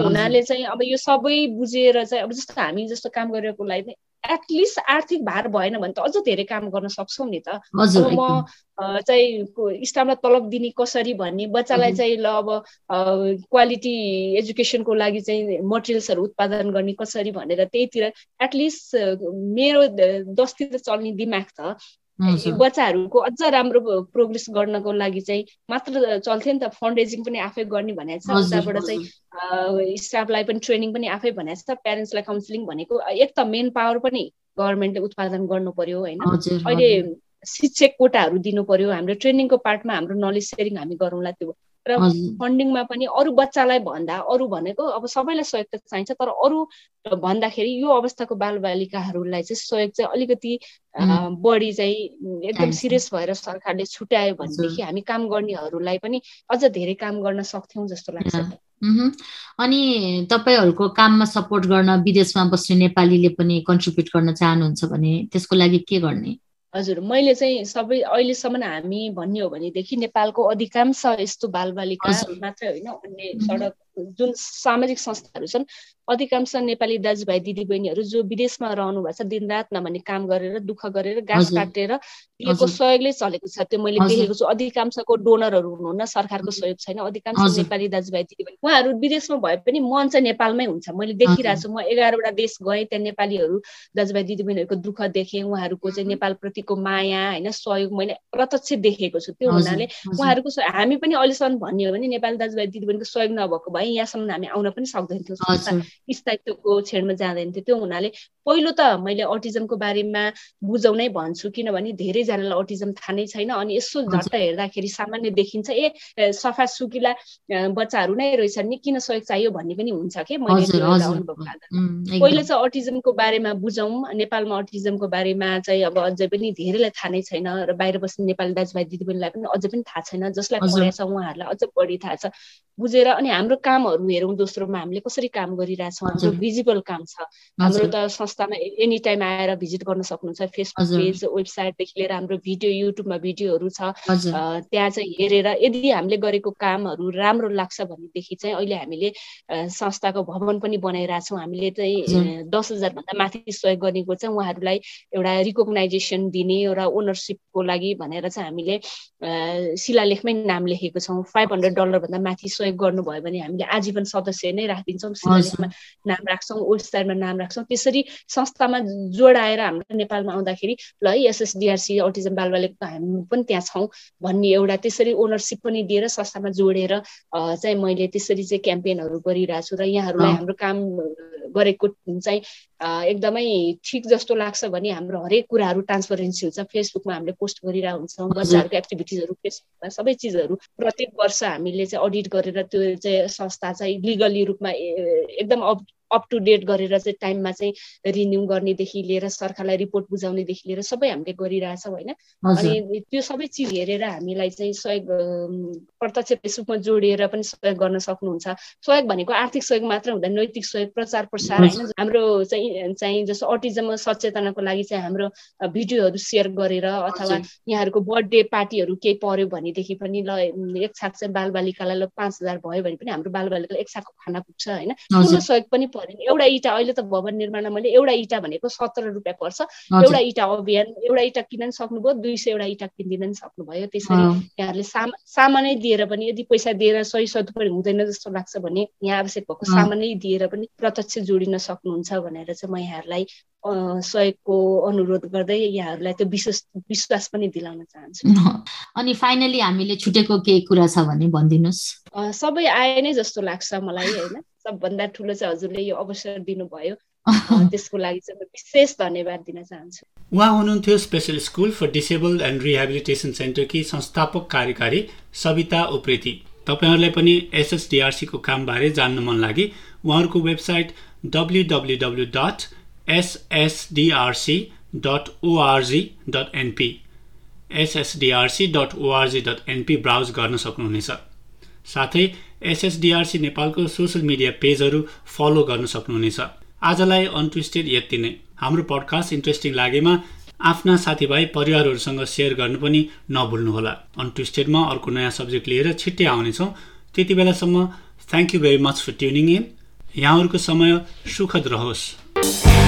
हुनाले चाहिँ अब यो सबै बुझेर चाहिँ अब जस्तो हामी जस्तो काम गरेको लागि एटलिस्ट आर्थिक भार भएन भने त अझ धेरै काम गर्न सक्छौँ नि त। म चाहिँ स्टाफलाई तलब दिने कसरी भन्ने बच्चालाई चाहिँ ल अब क्वालिटी एजुकेसनको लागि चाहिँ मटेरियल्सहरू उत्पादन गर्ने कसरी भनेर त्यहीतिर एटलिस्ट मेरो दसतिर चल्ने दिमाग त बच्चाहरूको अझ राम्रो प्रोग्रेस गर्नको लागि चाहिँ मात्र चल्थ्यो नि त फन्ड रेजिङ पनि आफै गर्ने भनेको छ। उताबाट चाहिँ स्टाफलाई पनि ट्रेनिङ पनि आफै भनेको छ प्यारेन्ट्सलाई काउन्सिलिङ भनेको एक त मेन पावर पनि गभर्मेन्टले उत्पादन गर्नु पर्यो होइन। अहिले शिक्षक कोटाहरू दिनु पर्यो हाम्रो ट्रेनिङको पार्टमा हाम्रो नलेज सेयरिङ हामी गरौँला त्यो र फन्डिङमा पनि अरू बच्चालाई भन्दा अरू भनेको अब सबैलाई सहयोग त चाहिन्छ तर अरू भन्दाखेरि यो अवस्थाको बालबालिकाहरूलाई चाहिँ सहयोग चाहिँ अलिकति बढी चाहिँ एकदम सिरियस भएर सरकारले छुट्यायो भनेदेखि हामी काम गर्नेहरूलाई पनि अझ धेरै काम गर्न सक्थ्यौँ जस्तो लाग्छ। अनि तपाईँहरूको काममा सपोर्ट गर्न विदेशमा बस्ने नेपालीले पनि कन्ट्रिब्युट गर्न चाहनुहुन्छ भने त्यसको लागि के गर्ने? हजुर मैले चाहिँ सबै अहिलेसम्म हामी भन्ने हो भनेदेखि नेपालको अधिकांश यस्तो बालबालिका मात्रै होइन अन्य सडक जुन सामाजिक संस्थाहरू छन् अधिकांश नेपाली दाजुभाइ दिदीबहिनीहरू जो विदेशमा रहनु भएको छ दिनरात नभने काम गरेर दुःख गरेर घाँस काटेर दिएको सहयोगले चलेको छ। त्यो मैले देखेको छु। अधिकांशको डोनरहरू हुनुहुन्न सरकारको सहयोग छैन। अधिकांश नेपाली दाजुभाइ दिदीबहिनी उहाँहरू विदेशमा भए पनि मन चाहिँ नेपालमै हुन्छ। मैले देखिरहेको छु। म एघारवटा देश गएँ त्यहाँ नेपालीहरू दाजुभाइ दिदीबहिनीहरूको दुःख देखेँ। उहाँहरूको चाहिँ नेपालप्रतिको माया होइन सहयोग मैले प्रत्यक्ष देखेको छु। त्यो हुनाले उहाँहरूको हामी पनि अहिलेसम्म भन्ने हो भने नेपाली दाजुभाइ दिदीबहिनीको सहयोग नभएको भए यहाँसम्म हामी आउन पनि सक्दैनथ्यौँ। स्थायित्वको छेडमा जाँदैन थियो त्यो हुनाले पहिलो त मैले अटिजमको बारेमा बुझाउनै भन्छु किनभने धेरैजनालाई अटिजम थाहा नै छैन अनि यसो झट्ट हेर्दाखेरि सामान्य देखिन्छ ए सफा सुकिला बच्चाहरू नै रहेछन् नि किन सहयोग चाहियो? भन्ने पनि हुन्छ कि? मैले पहिलो चाहिँ अटिजमको बारेमा बुझौँ नेपालमा अटिजमको बारेमा चाहिँ अब अझै पनि धेरैलाई थाहा नै छैन र बाहिर बस्ने नेपाली दाजुभाइ दिदीबहिनीलाई पनि अझै पनि थाहा छैन जसलाई पढाएको छ उहाँहरूलाई अझ बढी थाहा छ। बुझेर अनि हाम्रो कामहरू हेरौँ दोस्रोमा हामीले कसरी काम गरिरहेछौँ हाम्रो भिजिबल काम छ। हाम्रो त संस्थामा एनी टाइम आएर भिजिट गर्न सक्नुहुन्छ फेसबुक पेज वेबसाइटदेखि लिएर हाम्रो भिडियो युट्युबमा भिडियोहरू छ। त्यहाँ चाहिँ हेरेर यदि हामीले गरेको कामहरू राम्रो लाग्छ भनेदेखि चाहिँ अहिले हामीले संस्थाको भवन पनि बनाइरहेछौँ। हामीले चाहिँ दस हजारभन्दा माथि सहयोग गरेको चाहिँ उहाँहरूलाई एउटा रिकगनाइजेसन दिने एउटा ओनरसिपको लागि भनेर चाहिँ हामीले शिलालेखमै नाम लेखेको छौँ। फाइभ हन्ड्रेड डलरभन्दा माथि सहयोग गर्नुभयो भने हामीले आजीवन सदस्य नै राखिदिन्छौँ शिलालेखमा नाम राख्छौँ वेबसाइटमा नाम राख्छौँ। त्यसरी संस्थामा जोडाएर हाम्रो नेपालमा आउँदाखेरि ल है एसएसडिआरसी अटिजम बालबालिकाको हामी पनि त्यहाँ छौँ भन्ने एउटा त्यसरी ओनरसिप पनि दिएर संस्थामा जोडेर चाहिँ मैले त्यसरी चाहिँ क्याम्पेनहरू गरिरहेको छु र यहाँहरूलाई हाम्रो काम गरेको चाहिँ एकदमै ठिक जस्तो लाग्छ भने हाम्रो हरेक कुराहरू ट्रान्सपरेन्सी हुन्छ। फेसबुकमा हामीले पोस्ट गरिरहेको हुन्छौँ बच्चाहरूको एक्टिभिटिजहरू फेसबुकमा सबै चिजहरू प्रत्येक वर्ष हामीले चाहिँ अडिट गरेर त्यो चाहिँ संस्था चाहिँ लिगली रूपमा एकदम अप टु डेट गरेर चाहिँ टाइममा चाहिँ रिन्यू गर्नेदेखि लिएर सरकारलाई रिपोर्ट बुझाउनेदेखि लिएर सबै हामीले गरिरहेछौँ होइन? अनि त्यो सबै चिज हेरेर हामीलाई चाहिँ सहयोग प्रत्यक्ष फेसबुकमा जोडिएर पनि सहयोग गर्न सक्नुहुन्छ। सहयोग भनेको आर्थिक सहयोग मात्र हुँदैन नैतिक सहयोग प्रचार प्रसार होइन? हाम्रो चाहिँ चाहिँ जस्तो अटिजम सचेतनाको लागि चाहिँ हाम्रो भिडियोहरू सेयर गरेर अथवा यहाँहरूको बर्थडे पार्टीहरू केही पर्यो भनेदेखि पनि ल एक छाक चाहिँ बालबालिकालाई ल पाँच हजार भयो भने पनि हाम्रो बालबालिकालाई एक छाकको खाना पुग्छ होइन? सहयोग पनि पऱ्यो नि एउटा इँटा अहिले त भवन निर्माणमा मैले एउटा इँटा भनेको सत्र रुपियाँ पर्छ। एउटा इँटा अभियान एउटा इँटा किन्न सक्नुभयो दुई सयवटा इँटा किनिदिन सक्नुभयो। त्यसरी यहाँहरूले सामा सामानै दिएर पनि यदि पैसा दिएर सही सदुपयोग हुँदैन जस्तो लाग्छ भने यहाँ आवश्यक भएको सामानै दिएर पनि प्रत्यक्ष जोडिन सक्नुहुन्छ भनेर चाहिँ म यहाँहरूलाई सहयोगको अनुरोध गर्दै यहाँहरूलाई त्यो विश्वास विश्वास पनि दिलाउन चाहन्छु। अनि फाइनली हामीले छुटेको केही कुरा छ भने भनिदिनुहोस्। सबै आए नै जस्तो लाग्छ मलाई होइन? सबभन्दा ठुलो चाहिँ हजुरले यो अवसर दिनुभयो। त्यसको लागि चाहिँ विशेष धन्यवाद दिन चाहन्छु। उहाँ हुनुहुन्थ्यो special school for disable and rehabilitation सेन्टरकी संस्थापक कार्यकारी सविता उप्रेती। तपाईँहरूलाई पनि एसएसडिआरसीको कामबारे जान्न मन लागि उहाँहरूको website W W W dot SSDRC dot org dot NP SSDRC dot org dot NP browse गर्न सक्नुहुनेछ। साथै एसएसडिआरसी नेपालको सोसियल मिडिया पेजहरू फलो गर्न सक्नुहुनेछ। आजलाई अनट्विस्टेड यति नै। हाम्रो पडकास्ट इन्ट्रेस्टिङ लागेमा आफ्ना साथीभाइ परिवारहरूसँग सेयर गर्नु पनि नभुल्नुहोला। अनट्विस्टेडमा अर्को नयाँ सब्जेक्ट लिएर छिट्टै आउनेछौँ। त्यति बेलासम्म thank you very much for tuning in यहाँहरूको समय सुखद रहोस्।